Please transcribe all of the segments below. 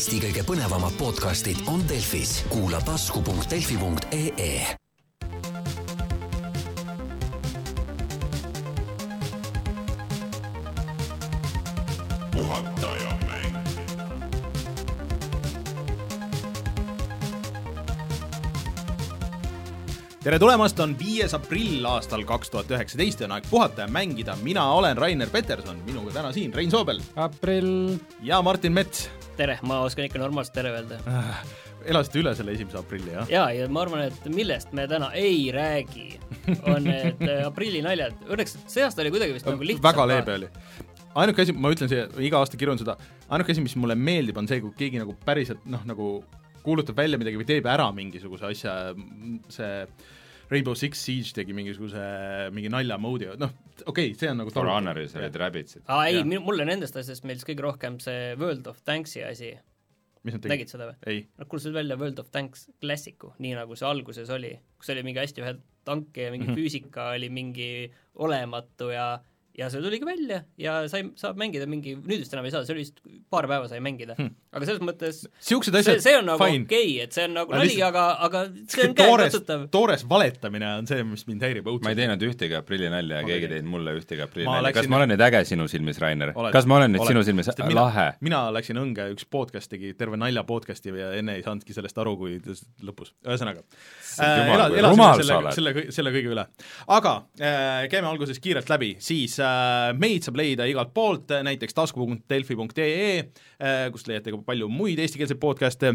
Eesti kõige põnevamad podcastid on Delfis, kuula tasku.delfi.ee puhataja mäng. tere tulemast, on viies aprill aastal kaks tuhat üheksateist ja on aeg puhata ja mängida. mina olen Rainer Peterson, minuga täna siin Rein Soobel aprill. ja Martin Mets. tere, ma oskan ikka normaalselt tere öelda. elasite üle selle esimese aprilli, jah? ja, ja ma arvan, et millest me täna ei räägi, on need äh, aprillinaljad. Õnneks see aasta oli kuidagi vist nagu lihtsam. väga leebe. oli. ainuke asi, ma ütlen siia, iga aasta kirjun seda, ainuke asi, mis mulle meeldib, on see, kui keegi nagu päriselt noh, nagu kuulutab välja midagi või teeb ära mingisuguse asja, see Rainbow Six Siege tegi mingisuguse mingi nalja mode'i, noh, okei okay,, see on nagu For Honoris olid Rabbitsid. aa ei mulle nendest asjadest meeldis kõige rohkem see World of Tanksi asi. nägid? seda või? ei, Nad kuulutasid välja World of Tanks klassiku, nii nagu see alguses oli, kus oli mingi hästi ühe tanke ja mingi mm -hmm. füüsika oli mingi olematu ja ja see tuligi välja ja sai, saab mängida mingi, nüüd vist enam ei saa, see oli vist paar päeva sai mängida Hmm. aga selles mõttes siuksed see, asjad see on nagu okei okay,, et see on nagu nali, aga, aga see on käekatsutav., toores valetamine on see, mis mind häirib ma ei õudselt. teinud ühtegi aprillinalja ja keegi tegin. teinud mulle ühtegi aprillinalja, kas ma olen nüüd äge sinu silmis, Rainer kas ma olen nüüd Oled. sinu silmis Sest mina- lahe? mina läksin õnge, üks podcast tegi terve nalja podcast'i ja enne ei saanudki sellest aru, kui lõpus, ühesõnaga. rumal sa selle, selle, selle kõige üle. aga äh, käime alguses kiirelt läbi, siis äh, meid saab leida igalt poolt, näiteks tasku.delfi.ee äh,, kust leiate ka palju muid eestikeelseid podcast'e,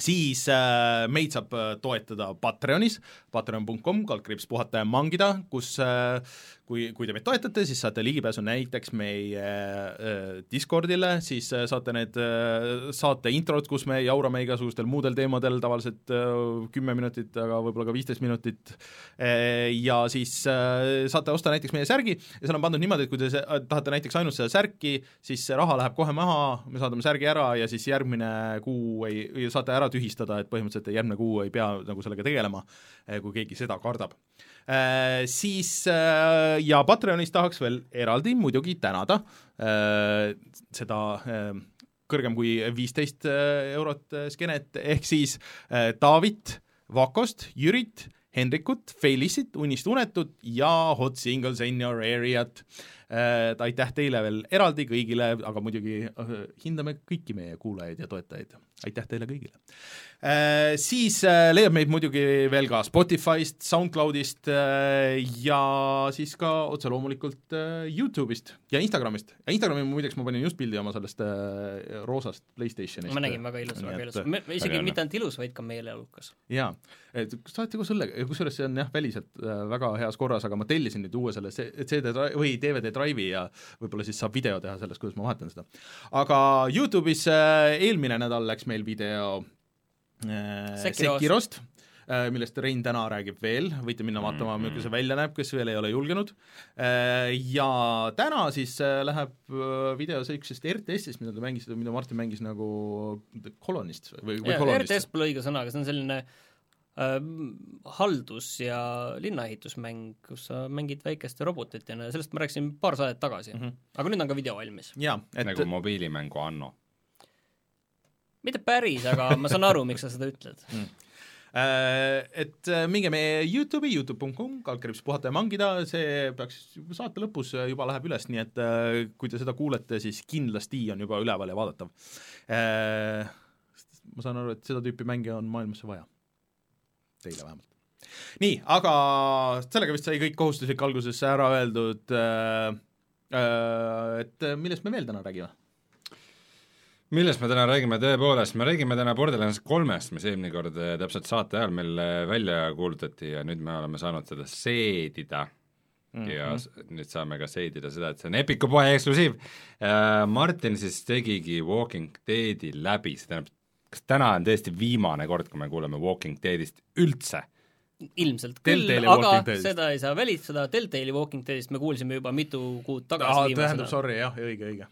siis äh, meid saab äh, toetada Patreonis, patreon.com, kaldkriips puhata ja mangida, kus äh, kui, kui te meid toetate, siis saate ligipääsu näiteks meie äh, Discordile, siis äh, saate need äh, saate introd, kus me jaurame igasugustel muudel teemadel, tavaliselt kümme minutit, aga võib-olla ka viisteist minutit ja siis saate osta näiteks meie särgi ja seal on pandud niimoodi, et kui te tahate näiteks ainult seda särki, siis see raha läheb kohe maha, me saadame särgi ära ja siis järgmine kuu ei, saate ära tühistada, et põhimõtteliselt järgmine kuu ei pea nagu sellega tegelema, kui keegi seda kardab. Siis äh, ja Patreonis tahaks veel eraldi muidugi tänada äh, seda äh, kõrgem kui viisteist eurot äh, skenet, ehk siis äh, Taavit, Vakost, Jürit, Hendrikut, Felissit, Unist unetut ja Hot Singles in your area't. aitäh teile veel eraldi kõigile, aga muidugi äh, hindame kõiki meie kuulajaid ja toetajaid, aitäh teile kõigile. Siis äh, leiab meid muidugi veel ka Spotify'st, SoundCloud'ist äh, ja siis ka otse loomulikult äh, Youtube'ist ja Instagramist. ja Instagrami muideks ma panin just pildi oma sellest äh, roosast Playstationist. ma nägin väga ilus, väga ilus, et isegi mitte ainult ilus, vaid ka meeleolukas. jaa, et saati koos õllega, kusjuures see on jah, väliselt äh, väga heas korras, aga ma tellisin nüüd uue selle CD või DVD drive'i ja võib-olla siis saab video teha sellest, kuidas ma vahetan seda. aga Youtube'is äh, eelmine nädal läks meil video äh, Sekirost. Äh, millest Rein täna räägib veel, võite minna vaatama, milline see välja näeb, kes veel ei ole julgenud. Ja täna siis äh, läheb äh, video sellisest RTS-ist, mida te mängisite, mida Martin mängis nagu Colonist või, või Colonist. RTS pole õige sõna, aga see on selline äh, haldus- ja linnaehitusmäng, kus sa mängid väikeste robotitena ja sellest ma rääkisin paar saadet tagasi mm. -hmm. aga nüüd on ka video valmis. jaa, et nagu mobiilimängu Anno. Mitte päris, aga ma saan aru, miks sa seda ütled. Äh, et äh, minge meie Youtube'i, Youtube.com, kaldkriips puhata ja mangida, see peaks saate lõpus juba läheb üles, nii et äh, kui te seda kuulete, siis kindlasti on juba üleval ja vaadatav. ma saan aru, et seda tüüpi mänge on maailmasse vaja. Teile vähemalt. nii, aga sellega vist sai kõik kohustuslik alguses ära öeldud, et millest me veel täna räägime? Millest me täna räägime, tõepoolest, me räägime täna Borderlands kolmest, mis eelmine kord eh, täpselt saate ajal meil eh, välja kuulutati ja nüüd me oleme saanud seda seedida mm. -hmm. ja nüüd saame ka seedida seda, et see on Epiku poe eksklusiiv äh,. Martin siis tegigi Walking Deadi läbi, see tähendab, kas täna on tõesti viimane kord, kui me kuuleme Walking Deadist üldse? ilmselt küll, aga seda ei saa välistada, Deltali Walking Deadist me kuulsime juba mitu kuud tagasi tähendab, sorry, jah, õige, õige.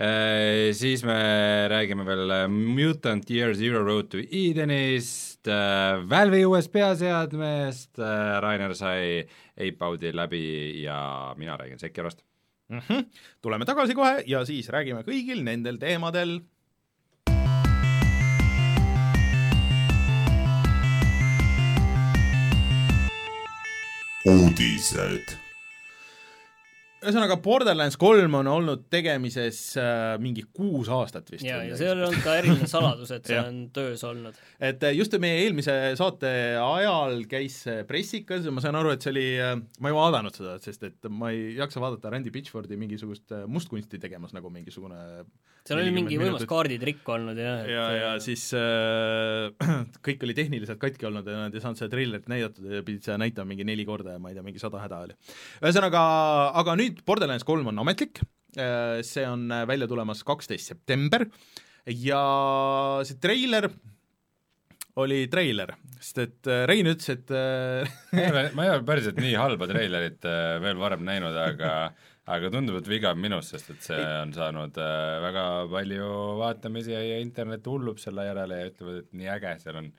Äh, siis me räägime veel äh, Mutant Year Zero Road to Edenist, äh, Valve'i uuest peaseadmest, Rainer sai Ape-Out'i läbi ja mina räägin Sekirost mm. -hmm. tuleme tagasi kohe ja siis räägime kõigil nendel teemadel. uudised ühesõnaga, Borderlands kolm on olnud tegemises äh, mingi kuus aastat vist. ja, ja see on olnud ka eriline saladus, et see on töös olnud. et äh, just meie eelmise saate ajal käis see pressikas ja ma saan aru, et see oli, äh, ma ei vaadanud seda, sest et ma ei jaksa vaadata Randy Pitchfordi mingisugust äh, mustkunsti tegemas nagu mingisugune seal oli mingi võimas kaarditrikk olnud ja, ja, ja siis äh, kõik oli tehniliselt katki olnud ja nad ei saanud seda treilerit näidatud ja pidid seda näitama mingi neli korda ja ma ei tea, mingi sada häda oli. ühesõnaga, aga nüüd nüüd Borderlands kolm on ametlik, äh, see on äh, välja tulemas kaksteist september. Ja see treiler oli treiler, sest et äh, Rein ütles, et ma ei ole, ma ei ole päriselt nii halba treilerit veel varem näinud, aga aga tundub, et viga on minus, sest et see on saanud väga palju vaatamisi ja internet hullub selle järele ja ütlevad, et nii äge, seal on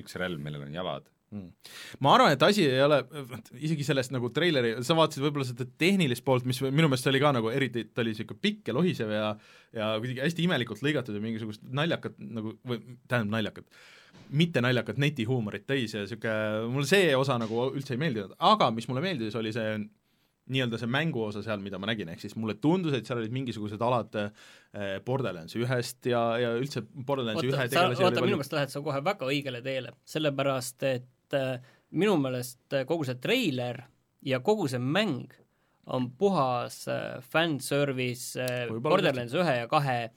üks relv, millel on jalad mm.. ma arvan, et asi ei ole, isegi sellest nagu treileri, sa vaatasid võib-olla seda tehnilist poolt, mis minu meelest oli ka nagu eriti, ta oli niisugune pikk ja lohisev ja ja kuidagi hästi imelikult lõigatud ja mingisugust naljakat nagu, või tähendab naljakat, mitte naljakat netihuumorit täis ja niisugune, mulle see osa nagu üldse ei meeldinud, aga mis mulle meeldis, oli see nii-öelda see mänguosa seal, mida ma nägin, ehk siis mulle tundus, et seal olid mingisugused alad äh, Borderlands ühest ja, ja üldse Borderlands ühe tegelasi oota, minu meelest lähed sa kohe väga õigele teele, sellepärast et äh, minu meelest äh, kogu see treiler ja kogu see mäng on puhas äh, fanservice Borderlands ühe ja kahe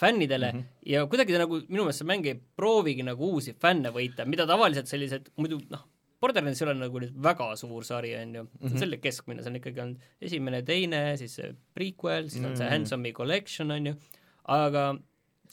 fännidele mm -hmm. ja kuidagi ta nagu, minu meelest see mäng ei proovigi nagu uusi fänne võita, mida tavaliselt sellised muidu noh, Borderlands ei ole nagu nüüd väga suur sari, on ju, see on mhm. selline keskmine, see on ikkagi olnud esimene, teine, siis see prequel, siis on see mhm. Handsome'i collection, on ju, aga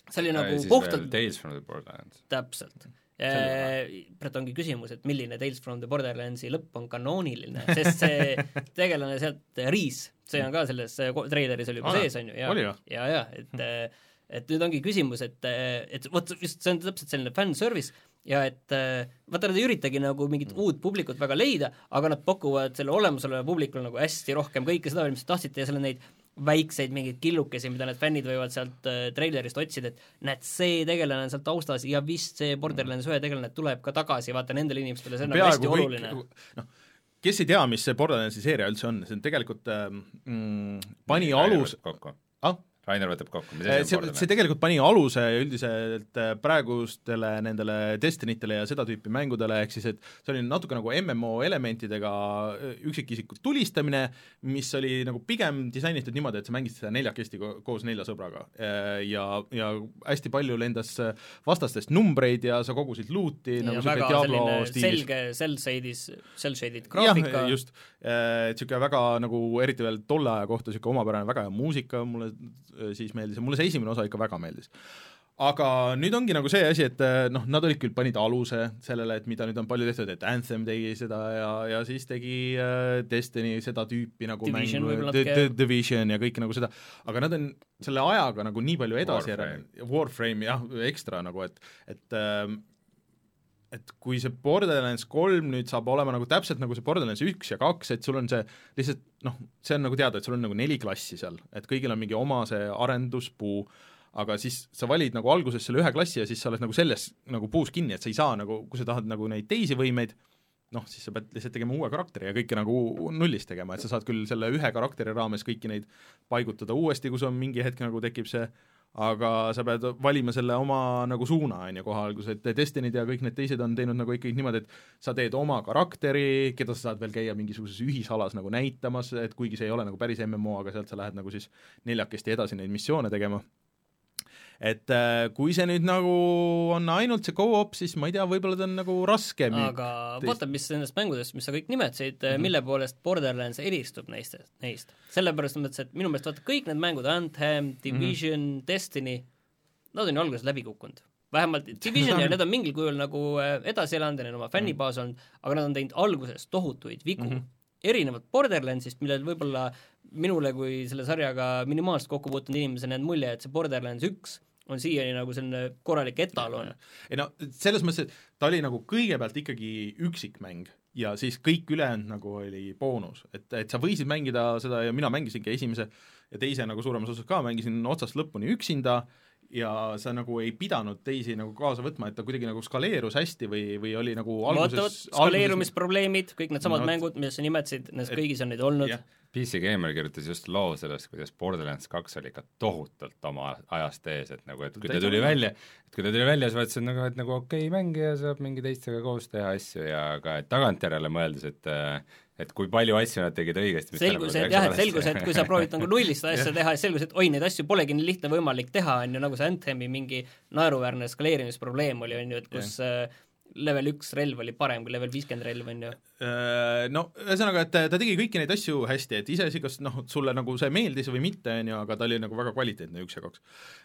see oli nagu puhtalt Tales from the Borderlands. täpselt praegu ongi küsimus, et milline Tales from the Borderlandsi lõpp on kanooniline, sest see tegelane sealt, Riis, see on ka selles treileris oli juba sees, on ju, ja, ja, ja et et nüüd ongi küsimus, et, et vot just see on täpselt selline fanservice ja et vaata, nad ei üritagi nagu mingit mm. uut publikut väga leida, aga nad pakuvad selle olemasoleva publikule nagu hästi rohkem kõike seda, mis te tahtsite ja seal on neid väikseid mingeid killukesi, mida need fännid võivad sealt äh, treilerist otsida, et näed, see tegelane on seal taustas ja vist see Borderlands ühe tegelane tuleb ka tagasi, vaata nendele inimestele, see on nagu hästi kõik, oluline. noh, kes ei tea, mis see Borderlandsi seeria üldse on, see on tegelikult ähm, mm, pani alus ah? Rainer võtab kokku, mis asi on see, see tegelikult pani aluse üldiselt äh, praegustele nendele Destinitele ja seda tüüpi mängudele, ehk siis et see oli natuke nagu MMO elementidega äh, üksikisiku tulistamine, mis oli nagu pigem disainitud niimoodi, et sa mängisid seda neljakesti koos nelja sõbraga. Äh, ja, ja hästi palju lendas vastastest numbreid ja sa kogusid luuti ja nagu väga Diablo stiilis. selge cel-shaded, cel-shaded graafika. just, niisugune väga nagu eriti veel tolle aja kohta niisugune omapärane, väga hea muusika, mulle Äh, siis meeldis ja mulle see esimene osa ikka väga meeldis. Aga nüüd ongi nagu see asi, et äh, noh, nad olid küll, panid aluse sellele, et mida nüüd on palju tehtud, et Anthem tegi seda ja, ja siis tegi äh, Destiny seda tüüpi nagu Division mängu, The Division ja kõike nagu seda, aga nad on selle ajaga nagu nii palju edasi järele, Warframe jah, ekstra nagu, et, et äh, et kui see Borderlands kolm nüüd saab olema nagu täpselt nagu see Borderlands üks ja kaks, et sul on see lihtsalt noh, see on nagu teada, et sul on nagu neli klassi seal, et kõigil on mingi oma see arenduspuu, aga siis sa valid nagu alguses selle ühe klassi ja siis sa oled nagu selles nagu puus kinni, et sa ei saa nagu, kui sa tahad nagu neid teisi võimeid, noh, siis sa pead lihtsalt tegema uue karakteri ja kõike nagu nullist tegema, et sa saad küll selle ühe karakteri raames kõiki neid paigutada uuesti, kui sul mingi hetk nagu tekib see aga sa pead valima selle oma nagu suuna, on ju, kohe alguses, et Destiny'd ja kõik need teised on teinud nagu ikkagi niimoodi, et sa teed oma karakteri, keda sa saad veel käia mingisuguses ühisalas nagu näitamas, et kuigi see ei ole nagu päris MMO, aga sealt sa lähed nagu siis neljakesti edasi neid missioone tegema et äh, kui see nüüd nagu on ainult see go-op, siis ma ei tea, võib-olla ta on nagu raskem aga vaata, mis nendest mängudest, mis sa kõik nimetasid mm, -hmm. mille poolest Borderlands eristub neist, neist. sellepärast ma mõtlesin, et minu meelest vaata, kõik need mängud, Anthem, Division mm, -hmm. Destiny, nad on ju alguses läbi kukkunud vähemalt Division ja need on mingil kujul nagu äh, edasi elanud ja neil oma fännibaas olnud, aga nad on teinud alguses tohutuid vigu mm. -hmm. erinevalt Borderlandsist, millel võib-olla minule kui selle sarjaga minimaalselt kokku puutunud inimesena jäänud mulje, et see Borderlands üks on siiani nagu selline korralik etalon. ei no selles mõttes, et ta oli nagu kõigepealt ikkagi üksikmäng ja siis kõik ülejäänud nagu oli boonus, et, et sa võisid mängida seda ja mina mängisingi esimese ja teise nagu suuremas osas ka, mängisin otsast lõpuni üksinda ja sa nagu ei pidanud teisi nagu kaasa võtma, et ta kuidagi nagu skaleerus hästi või, või oli nagu alguses skaleerumisprobleemid, kõik needsamad no, mängud, mida sa nimetasid, nendes kõigis on neid olnud. yeah PC Gamer kirjutas just loo sellest, kuidas Borderlands kaks oli ikka tohutult oma ajast ees, et nagu, et kui ta tuli välja, et kui ta tuli välja, siis vaatasin nagu, et nagu okei okay, mäng ja saab mingi teistega koos teha asju ja ka tagantjärele mõeldes, et et kui palju asju nad tegid õigesti. selgus, et jah, et selgus, et kui sa proovid nagu nullist asja teha, siis selgus, et oi, neid asju polegi nii lihtne võimalik teha, on ju, nagu see Anthemi mingi naeruväärne skaleerimisprobleem oli, on ju, et kus yeah level üks relv oli parem kui level viiskümmend relv, on ju? Äh, no ühesõnaga, et ta tegi kõiki neid asju hästi, et iseasi, kas noh, sulle nagu see meeldis või mitte, on ju, aga ta oli nagu väga kvaliteetne üks ja kaks.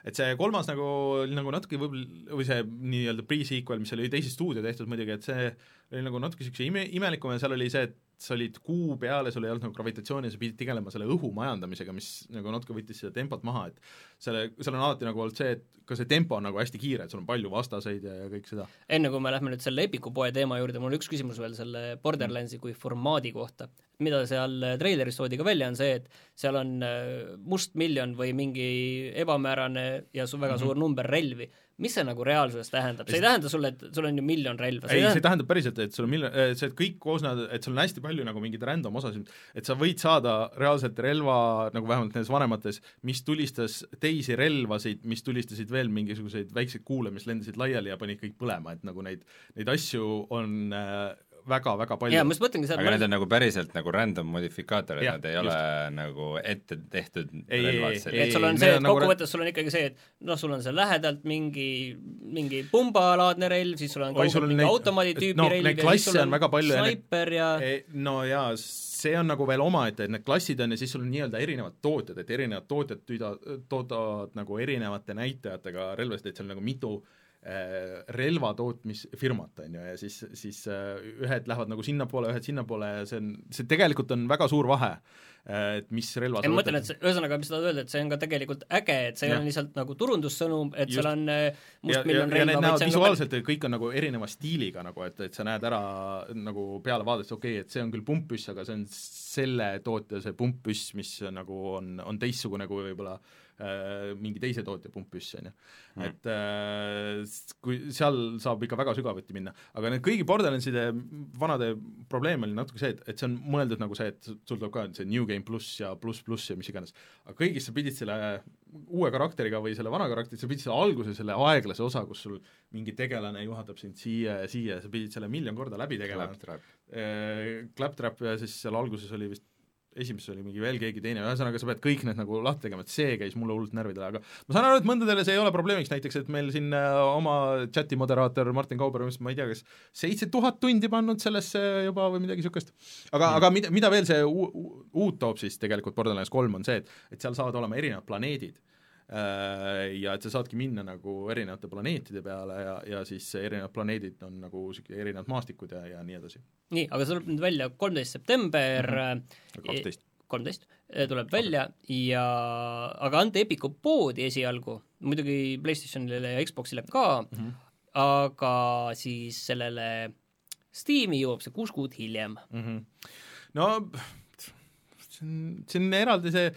et see kolmas nagu, nagu natuke võib-olla, või see nii-öelda pre-sequel, mis oli teise stuudio tehtud muidugi, et see oli nagu natuke niisuguse ime, imelikum ja seal oli see, et sa olid kuu peale, sul ei olnud nagu gravitatsiooni, sa pidid tegelema selle õhu majandamisega, mis nagu natuke võttis seda tempot maha, et selle, seal on alati nagu olnud see, et ka see tempo on nagu hästi kiire, et sul on palju vastaseid ja, ja kõik seda. enne kui me lähme nüüd selle Epiku poe teema juurde, mul on üks küsimus veel selle Borderlandsi kui formaadi kohta. mida seal treileris toodi ka välja, on see, et seal on äh, mustmiljon või mingi ebamäärane ja su väga mm -hmm. suur number relvi mis see nagu reaalsuses tähendab, see ei tähenda sulle, et sul on ju miljon relva? ei, see tähendab päriselt, et sul on miljon, see, et kõik koosnevad, et sul on hästi palju nagu mingeid random osasid, et sa võid saada reaalselt relva, nagu vähemalt nendes vanemates, mis tulistas teisi relvasid, mis tulistasid veel mingisuguseid väikseid kuule, mis lendasid laiali ja panid kõik põlema, et nagu neid, neid asju on äh, väga-väga palju. jaa, ma just mõtlengi seda aga need on nagu päriselt nagu random modifikaatorid, nad ei just. ole nagu ette tehtud ei, ei, ei, et sul on see, et nagu kokkuvõttes nagu... sul on ikkagi see, et noh, sul on seal lähedalt mingi, mingi pumbalaadne relv, siis sul on kaugelt mingi neid... automaadi tüüpi no, relv ja siis sul on väga palju snaiper ja no jaa, see on nagu veel omaette, et need klassid on ja siis sul on nii-öelda erinevad tootjad, et erinevad tootjad tüüda, toodavad nagu erinevate näitajatega relvasid, et seal nagu mitu Äh, relvatootmisfirmat, on ju, ja siis, siis äh, ühed lähevad nagu sinnapoole, ühed sinnapoole ja see on, see tegelikult on väga suur vahe, äh, et mis relva ma mõtlen, et see, ühesõnaga, mis sa tahad öelda, et see on ka tegelikult äge, et see ei ole lihtsalt nagu turundussõnum, et Just. seal on mustmiljon relva, vaid see on visuaalselt ka... kõik on nagu erineva stiiliga nagu, et, et sa näed ära nagu peale vaadates, okei okay,, et see on küll pumppüss, aga see on selle tootja see pumppüss, mis nagu on, on teistsugune kui võib-olla äh, Äh, mingi teise tootja pumppüss, on ju. Mm. et äh, kui seal saab ikka väga sügavuti minna, aga need kõigi Borderlandside vanade probleem oli natuke see, et, et see on mõeldud nagu see, et sul tuleb ka see New Game pluss ja pluss pluss ja mis iganes, aga kõigis sa pidid selle uue karakteriga või selle vana karakteri, sa pidid selle alguse, selle aeglase osa, kus sul mingi tegelane juhatab sind siia ja siia, sa pidid selle miljon korda läbi tegema. Claptrap. Äh, Claptrap ja siis seal alguses oli vist esimeses oli mingi veel keegi teine, ühesõnaga sa pead kõik need nagu lahti tegema, et see käis mulle hullult närvidele, aga ma saan aru, et mõndadele see ei ole probleemiks, näiteks et meil siin äh, oma chati moderaator Martin Kauber, ma ei tea, kas seitse tuhat tundi pannud sellesse juba või midagi niisugust. aga aga mida, mida veel see uut toob siis tegelikult Borderlands kolm, on see, et, et seal saavad olema erinevad planeedid ja et sa saadki minna nagu erinevate planeetide peale ja, ja siis erinevad planeedid on nagu niisugune erinevad maastikud ja, ja nii edasi. nii, aga see tuleb nüüd välja kolmteist september mhm. äh, kaksteist kolmteist äh, tuleb välja ja aga anda Epiku poodi esialgu, muidugi PlayStationile ja Xboxile ka mm, -hmm. aga siis sellele Steam'i jõuab see kuus kuud hiljem mm. -hmm. no see on, see on eraldi see,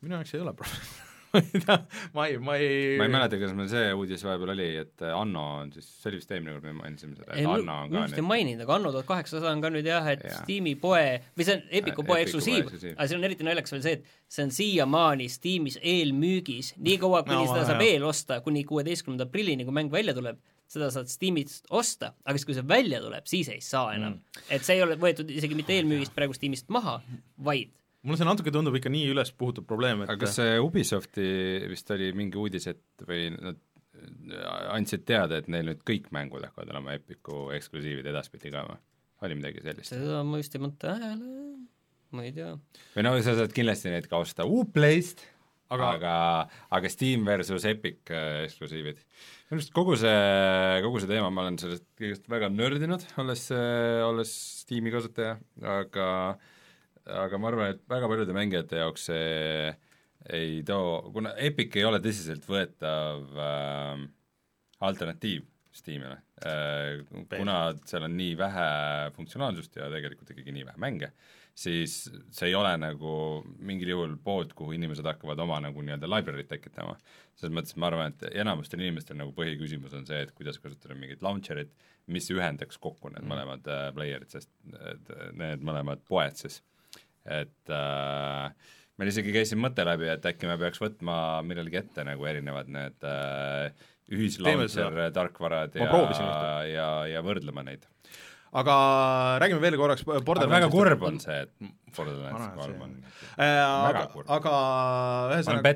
minu jaoks ei ole probleem ma ei, ma ei ma ei mäleta, kas meil see uudis vahepeal oli, et Anno on siis, see oli vist eelmine kord, me mainisime seda, et Anno on ka nüüd ei maininud, aga Anno tuhat kaheksasada on ka nüüd jah, et ja. Steam'i poe, või see on Epiku poe eksklusiiv, aga siin on eriti naljakas veel see, et see on siiamaani Steamis eelmüügis, niikaua kuni no, seda saab eelosta, kuni kuueteistkümnenda aprillini, kui mäng välja tuleb, seda saad Steamist osta, aga siis, kui see välja tuleb, siis ei saa enam. Mm.. et see ei ole võetud isegi mitte eelmüügist praegu Steamist maha, vaid mulle see natuke tundub ikka nii ülespuhutud probleem, et aga kas see Ubisofti vist oli mingi uudis, et või nad andsid teada, et neil nüüd kõik mängud hakkavad olema Epiku eksklusiivid edaspidi ka või? oli midagi sellist? seda ma just ei mõtle tähele, ma ei tea. või no sa saad kindlasti neid ka osta Uplayst, aga, aga, aga Steam versus Epic äh, eksklusiivid. minu arust kogu see, kogu see teema, ma olen sellest kõigest väga nördinud, olles, olles Steam'i kasutaja, aga äh, aga ma arvan, et väga paljude mängijate jaoks see ei too, kuna Epic ei ole tõsiseltvõetav äh, alternatiiv Steamile, kuna seal on nii vähe funktsionaalsust ja tegelikult ikkagi nii vähe mänge, siis see ei ole nagu mingil juhul pood, kuhu inimesed hakkavad oma nagu nii-öelda library't tekitama. selles mõttes ma arvan, et enamustel inimestel nagu põhiküsimus on see, et kuidas kasutada mingit launcher'it, mis ühendaks kokku need mm. mõlemad äh, player'id, sest need mõlemad poed siis, et äh, meil isegi käis siin mõte läbi, et äkki me peaks võtma millalgi ette nagu erinevad need äh, ühislauncher tarkvarad ja, ja, ja võrdlema neid. Aga räägime veel korraks Borderlandsist. väga kurb on see, et Borderlands kolm on äh, aga, aga ühesõnaga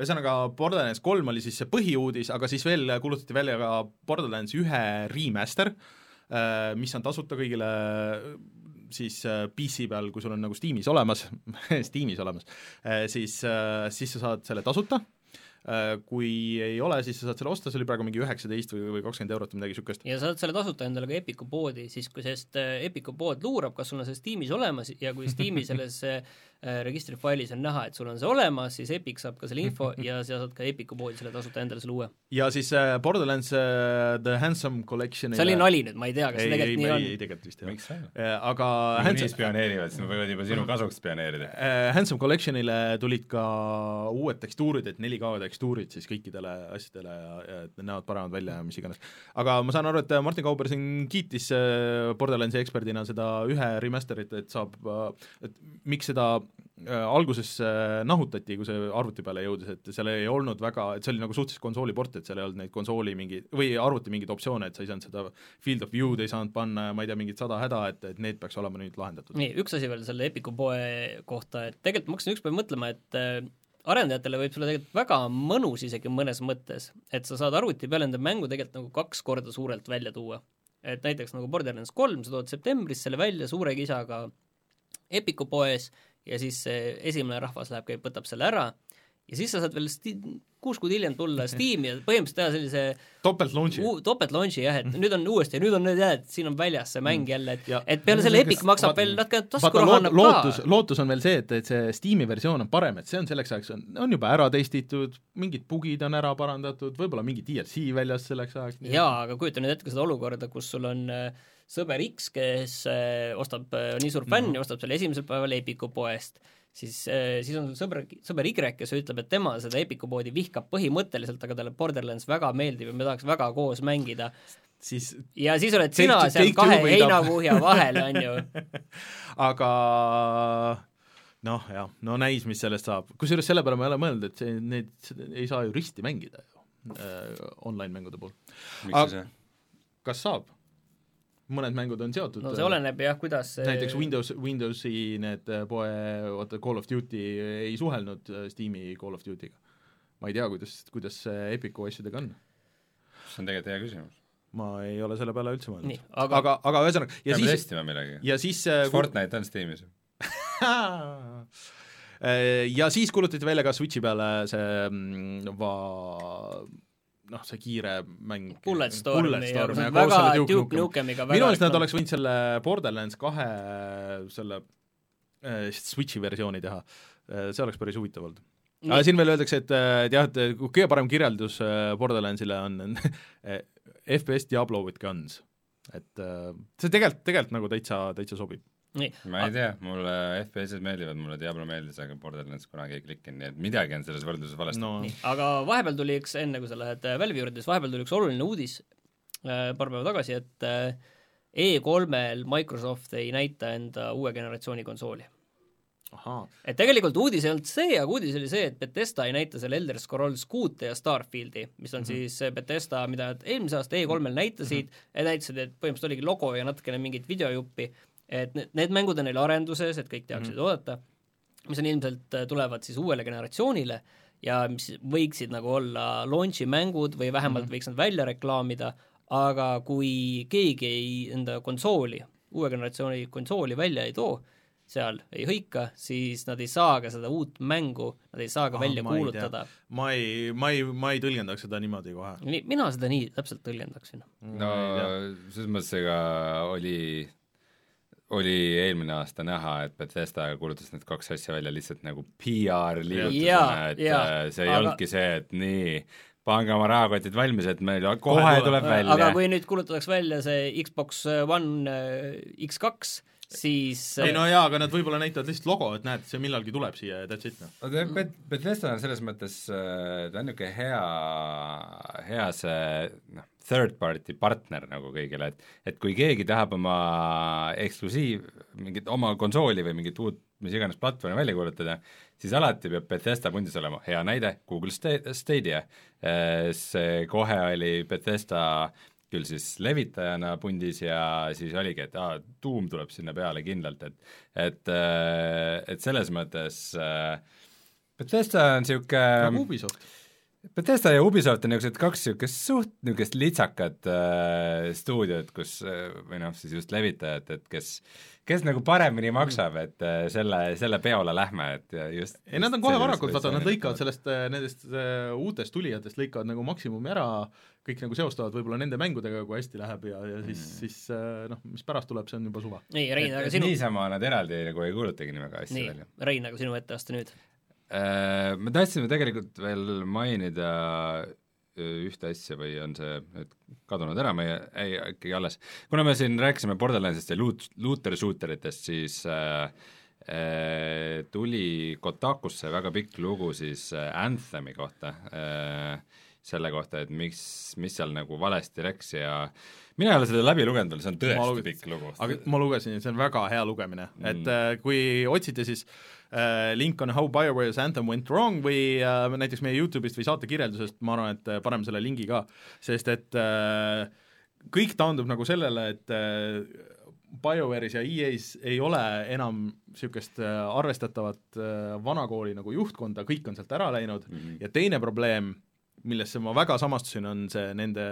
ühesõnaga, Borderlands kolm oli siis see põhiuudis, aga siis veel kuulutati välja ka Borderlands ühe remaster, äh, mis on tasuta kõigile siis äh, PC peal, kui sul on nagu Steamis olemas Steamis olemas, siis, siis sa saad selle tasuta Äh, kui ei ole, siis sa saad selle osta, see oli praegu mingi üheksateist või, või kakskümmend eurot või midagi niisugust. ja saad selle tasuta endale ka Epiku poodi, siis kui sellest äh, Epiku pood luurab, kas sul on see Steamis olemas ja kui Steam'i selles äh, registrifailis on näha, et sul on see olemas, siis Epic saab ka selle info ja sa saad ka Epiku poodi selle tasuta endale selle uue. ja siis äh, Borderlands äh, The Handsome Collection see oli nali nüüd, ma ei tea, kas see tegelikult nii on. ei, tegelikult vist ei ole. aga Handsome spioneerivad, siis nad võivad juba sinu kasuks spioneerida. Handsome Collectionile tulid ka uued tekstuurid, et 4K tekstuurid siis kõiki kõikidele asjadele ja, ja et need näevad paremad välja ja mis iganes. aga ma saan aru, et Martin Kauber siin kiitis äh, Borderlandsi eksperdina seda ühe remaster'it, et saab, äh, et miks seda äh, alguses nahutati, kui see arvuti peale jõudis, et seal ei olnud väga, et see oli nagu suhteliselt konsooliport, et seal ei olnud neid konsooli mingi, või arvuti mingeid optsioone, et sa ei saanud seda field of view'd ei saanud panna ja ma ei tea, mingit sada häda, et, et need peaks olema nüüd lahendatud. nii, üks asi veel selle Epiku poe kohta, et tegelikult ma hakkasin ükspäev mõtlema, et arendajatele võib see olla tegelikult väga mõnus isegi mõnes mõttes, et sa saad arvuti peal enda mängu tegelikult nagu kaks korda suurelt välja tuua. et näiteks nagu Borderlands kolm, sa tood septembris selle välja suure kisaga Epiku poes ja siis see esimene rahvas läheb, käib, võtab selle ära ja siis sa saad veel sti-, kuus kuud hiljem tulla Steam'i ja põhimõtteliselt teha sellise topelt launch'i. topelt launch'i jah, et nüüd on uuesti, nüüd on nüüd jah, et siin on väljas see mäng mm. jälle, et ja, et peale selle Epic maksab vaata, veel natuke taskuraha annab lootus, lootus on veel see, et, et see Steam'i versioon on parem, et see on selleks ajaks, on, on juba ära testitud, mingid bugid on ära parandatud, võib-olla mingi DLC väljas selleks ajaks. jaa, aga kujuta nüüd ette seda olukorda, kus sul on äh, sõber X, kes äh, ostab äh,, nii suur fänn mm -hmm. ja ostab selle esimesel päeval Epiku poest siis, äh, siis on sul sõber, sõber Y, kes ütleb, et tema seda Epiku poodi vihkab põhimõtteliselt, aga talle Borderlands väga meeldib ja me tahaks väga koos mängida, siis ja siis oled sina seal kahe heinakuhja vahel, on ju aga noh, jah, no näis, mis sellest saab. kusjuures selle peale ma ei ole mõelnud, et see, need ei saa ju risti mängida ju äh, online-mängude puhul. miks ei saa? kas saab? Mõned mängud on seotud no see oleneb jah, kuidas see näiteks Windows, Windowsi need äh, poe, vaata Call of Duty ei suhelnud äh, Steam'i Call of Duty'ga. ma ei tea, kuidas, kuidas Epicu asjadega on. see on tegelikult hea küsimus. ma ei ole selle peale üldse mõelnud. aga, aga, aga ühesõnaga ja Peame siis testima millegagi. ja siis kas Fortnite on Steamis ja siis kuulutati välja ka Switchi peale see mm, va-, noh, see kiire mäng Bulletstorm, Bulletstorm ja, ja väga Duke Nukemiga minu arust nad oleks võinud selle Borderlands kahe selle äh, Switchi versiooni teha, äh, see oleks päris huvitav olnud. aga siin veel öeldakse, et, äh, et jah, et kõige parem kirjeldus Borderlandsile on FPS Diablo with guns. et see tegelikult, tegelikult nagu täitsa, täitsa sobib ma ei tea, mulle FPS-id meeldivad, mulle Diablo meeldis, aga Borderlands kunagi ei klikkinud, nii et midagi on selles võrdluses valesti no.. aga vahepeal tuli üks, enne kui sa lähed äh, Valve'i juurde, siis vahepeal tuli üks oluline uudis äh, paar päeva tagasi, et äh, E3-l Microsoft ei näita enda uue generatsiooni konsooli. et tegelikult uudis ei olnud see, aga uudis oli see, et Betesta ei näita seal Elder Scrolls kuute ja Starfieldi, mis on mm -hmm. siis Betesta, mida nad eelmise aasta E3-l näitasid mm, -hmm. näitasid, et põhimõtteliselt oligi logo ja natukene mingit videojuppi et need, need mängud on neil arenduses, et kõik teaksid mm -hmm. oodata, mis on ilmselt, äh, tulevad siis uuele generatsioonile ja mis võiksid nagu olla launch'i mängud või vähemalt mm -hmm. võiks nad välja reklaamida, aga kui keegi ei, enda konsooli, uue generatsiooni konsooli välja ei too, seal ei hõika, siis nad ei saa ka seda uut mängu, nad ei saa ka ah, välja ma kuulutada. ma ei, ma ei, ma ei tõlgendaks seda niimoodi kohe. mina seda nii täpselt tõlgendaksin. no selles mõttes ega oli oli eelmine aasta näha, et Bethesda kuulutas need kaks asja välja lihtsalt nagu PR liigutusena, et ja, äh, see ei aga... olnudki see, et nii, pange oma rahakotid valmis, et meil kohe, kohe tuleb. välja. aga kui nüüd kuulutatakse välja see Xbox One X2, siis ei no jaa, aga nad võib-olla näitavad lihtsalt logo, et näed, see millalgi tuleb siia ja that's it, noh. aga Bethesda on selles mõttes, ta on niisugune hea, hea see noh, third party partner nagu kõigile, et et kui keegi tahab oma eksklusiiv, mingit oma konsooli või mingit uut mis iganes platvormi välja kuulutada, siis alati peab Bethesda pundis olema, hea näide, Google Stadia, äh, see kohe oli Bethesda küll siis levitajana pundis ja siis oligi, et aa, Doom tuleb sinna peale kindlalt, et et, äh, et selles mõttes äh, Bethesda on niisugune nagu Ubisoft. Bethesda ja Ubisoft on niisugused kaks niisugust suht niisugust litsakat äh, stuudiot, kus äh, või noh, siis just levitajat, et kes kes nagu paremini maksab, et äh, selle, selle peole lähme, et just ei, nad on kohe varakult, vaata, nad lõikavad sellest, äh, nendest äh, uutest tulijatest lõikavad nagu maksimumi ära, kõik nagu seostavad võib-olla nende mängudega, kui hästi läheb ja, ja siis mm., siis noh, mis pärast tuleb, see on juba suva. nii, Rein, aga sinu niisama nad eraldi nagu ei kuulutagi nii väga hästi välja. Rein, aga sinu etteaste nüüd? Me tahtsime tegelikult veel mainida ühte asja või on see nüüd kadunud ära meie, ei ikkagi alles, kuna me siin rääkisime Borderlandsist ja loot, looter shooter itest, siis äh, äh, tuli Kotakusse väga pikk lugu siis äh, Anthemi kohta äh,, selle kohta, et miks, mis seal nagu valesti läks ja mina ei ole seda läbi lugenud veel, see on tõesti pikk lugu. aga ma lugesin, see on väga hea lugemine mm., et äh, kui otsite, siis äh, link on How BioWare's Anthem Went Wrong või äh, näiteks meie Youtube'ist või saate kirjeldusest, ma arvan, et äh, paneme selle lingi ka, sest et äh, kõik taandub nagu sellele, et äh, BioWare'is ja EA-s ei ole enam niisugust äh, arvestatavat äh, vanakooli nagu juhtkonda, kõik on sealt ära läinud mm -hmm. ja teine probleem, millesse ma väga samastusin, on see nende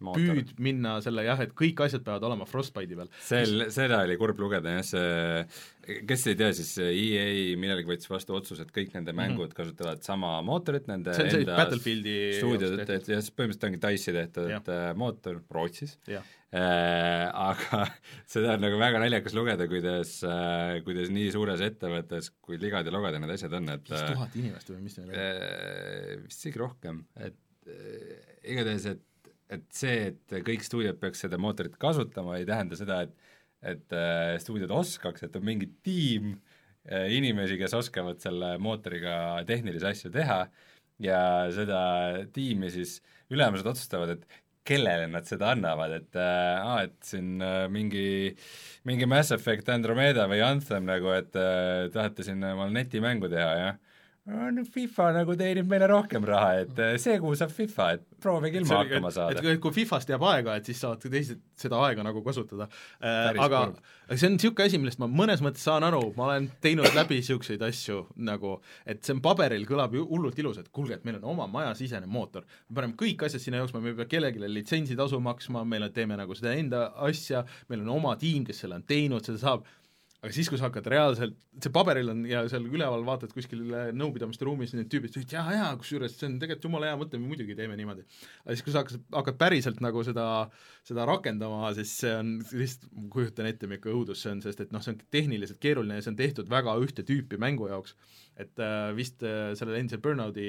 Mootor. püüd minna selle jah, et kõik asjad peavad olema Frostbite'i peal. sel, seda oli kurb lugeda jah, see, kes ei tea, siis EA millalgi võttis vastu otsuse, et kõik nende mängud mm -hmm. kasutavad sama mootorit, nende see on see Battlefieldi stuudiod, et, et jah, põhimõtteliselt ongi Dice'i tehtud ja. Äh, mootor Rootsis äh,, aga seda on nagu väga naljakas lugeda, kuidas äh,, kuidas nii suures ettevõttes, kui ligad ja logad ja need asjad on, et viis tuhat inimest või mis neil oli äh,? Vist isegi rohkem, et äh, igatahes, et et see, et kõik stuudiod peaks seda mootorit kasutama, ei tähenda seda, et et äh, stuudiod oskaks, et on mingi tiim äh, inimesi, kes oskavad selle mootoriga tehnilisi asju teha ja seda tiimi siis ülemused otsustavad, et kellele nad seda annavad, et äh, aa, et siin äh, mingi, mingi Mass Effect Andromeda või Anthem nagu, et äh, tahate siin omal netimängu teha, jah no FIFA nagu teenib meile rohkem raha, et eh, see kuu saab FIFA, et proovige ilma hakkama saada. et kui FIFA-st jääb aega, et siis saavad teised seda aega nagu kasutada. Äh,. aga see on niisugune asi, millest ma mõnes mõttes saan aru, ma olen teinud läbi niisuguseid asju nagu, et see on paberil, kõlab ju hullult ilus, et kuulge, et meil on oma majasisene mootor, me paneme kõik asjad sinna jooksma, me ei pea kellelegi litsentsitasu maksma, meil on, teeme nagu seda enda asja, meil on oma tiim, kes selle on teinud, seda saab aga siis, kui sa hakkad reaalselt, see paberil on ja seal üleval vaatad kuskil nõupidamiste ruumis need tüübid ütlevad jaa, jaa, kusjuures see on tegelikult jumala hea mõte, me muidugi teeme niimoodi. aga siis, kui sa hakkad, hakkad päriselt nagu seda, seda rakendama, siis see on lihtsalt, ma kujutan ette, milline õudus see on, sest et noh, see on tehniliselt keeruline ja see on tehtud väga ühte tüüpi mängu jaoks et äh, vist äh, sellel endisel Burnouti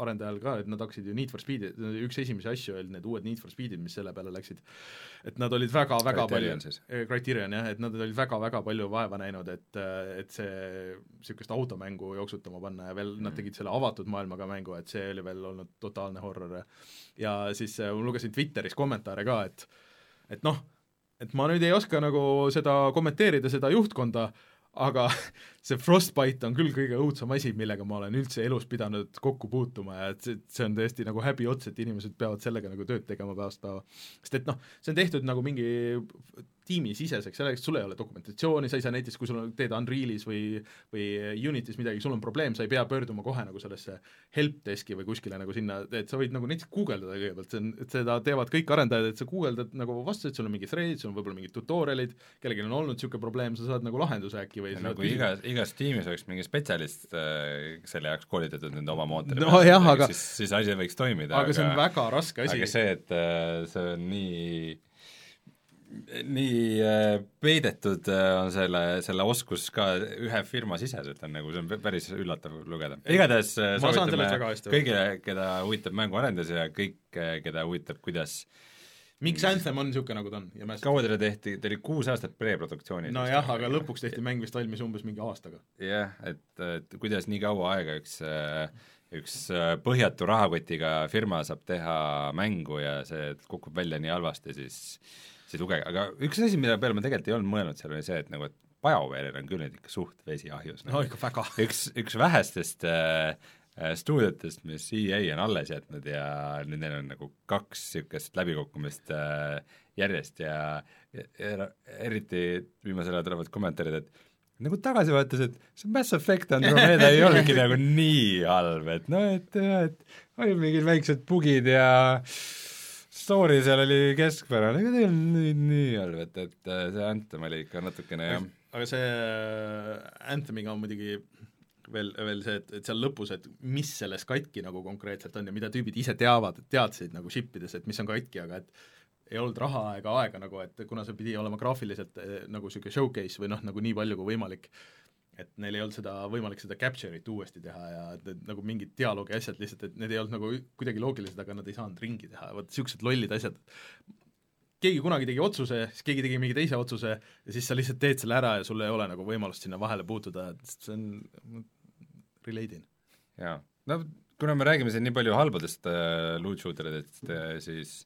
arendajal ka, et nad hakkasid ju Need for Speed'i, üks esimesi asju oli need uued Need for Speed'id, mis selle peale läksid, et nad olid väga-väga palju, äh, Criterion jah, et nad olid väga-väga palju vaeva näinud, et, et see niisugust automängu jooksutama panna ja veel mm. nad tegid selle avatud maailmaga mängu, et see oli veel olnud totaalne horror. Ja siis ma lugesin Twitteris kommentaare ka, et et noh, et ma nüüd ei oska nagu seda kommenteerida, seda juhtkonda, aga see Frostbite on küll kõige õudsem asi, millega ma olen üldse elus pidanud kokku puutuma ja et see, see on tõesti nagu häbiots, et inimesed peavad sellega nagu tööd tegema päevast päeva. sest et noh, see on tehtud nagu mingi tiimisiseseks, selleks sul ei ole dokumentatsiooni, sa ei saa näiteks, kui sul on, teed Unrealis või või Unitis midagi, sul on probleem, sa ei pea pöörduma kohe nagu sellesse helpdeski või kuskile nagu sinna, et sa võid nagu näiteks guugeldada kõigepealt, see on, et seda teevad kõik arendajad, et sa guugeldad nagu vastu, et sul on mingid thread'id, sul on võib-olla mingid tutorial'id, kellelgi on olnud niisugune probleem, sa saad nagu lahenduse äkki või nagu igas, igas tiimis oleks mingi spetsialist äh, selle jaoks koolitatud nende oma mootori no, jah, aga siis, siis asi võiks toimida. aga see on väga raske asi. aga see, et äh, see on nii nii äh, peidetud äh, on selle, selle oskus ka ühe firma siseselt on nagu, see on päris üllatav lugeda. igatahes äh, soovitame kõigile, keda huvitab mänguarendus ja kõik, keda huvitab, kuidas miks Anthem on niisugune, nagu ta on ja Mass kaua teile tehti, ta oli kuus aastat preproduktsiooni. nojah, aga lõpuks tehti mäng vist valmis umbes mingi aastaga. jah, et, et kuidas nii kaua aega üks üks põhjatu rahakotiga firma saab teha mängu ja see kukub välja nii halvasti, siis siis lugege, aga üks asi, mille peale ma tegelikult ei olnud mõelnud seal, oli see, et nagu, et BioWare'il on küll nüüd ikka suht vesi ahjus nagu.. no ikka väga. üks, üks vähestest äh, stuudiotest, mis EA on alles jätnud ja nüüd neil on nagu kaks niisugust läbikukkumist äh, järjest ja, ja, ja eriti viimasel ajal tulevad kommentaarid, et nagu tagasi vaadates, et see Mass Effect Andromeda ei olnudki nagu nii halb, et noh, et et olid mingid väiksed bugid ja äh, story seal oli keskpärane, ega tegelikult nii, nii halb, et, et äh, see Anthem oli ikka natukene jah. aga see äh, Anthemiga on muidugi veel, veel see, et, et seal lõpus, et mis selles katki nagu konkreetselt on ja mida tüübid ise teavad, teadsid nagu ship ides, et mis on katki, aga et ei olnud raha ega aega nagu, et kuna see pidi olema graafiliselt eh, nagu niisugune showcase või noh, nagu nii palju kui võimalik, et neil ei olnud seda võimalik seda capture'it uuesti teha ja et need nagu mingid dialoogi asjad lihtsalt, et need ei olnud nagu kuidagi loogilised, aga nad ei saanud ringi teha, vot niisugused lollid asjad, keegi kunagi tegi otsuse, siis keegi tegi mingi teise otsuse ja siis sa lihtsalt teed selle ära ja sul ei ole nagu võimalust sinna vahele puutuda, et see on, relate in. jaa, no kuna me räägime siin nii palju halbadest äh, loot shooter idest äh,, siis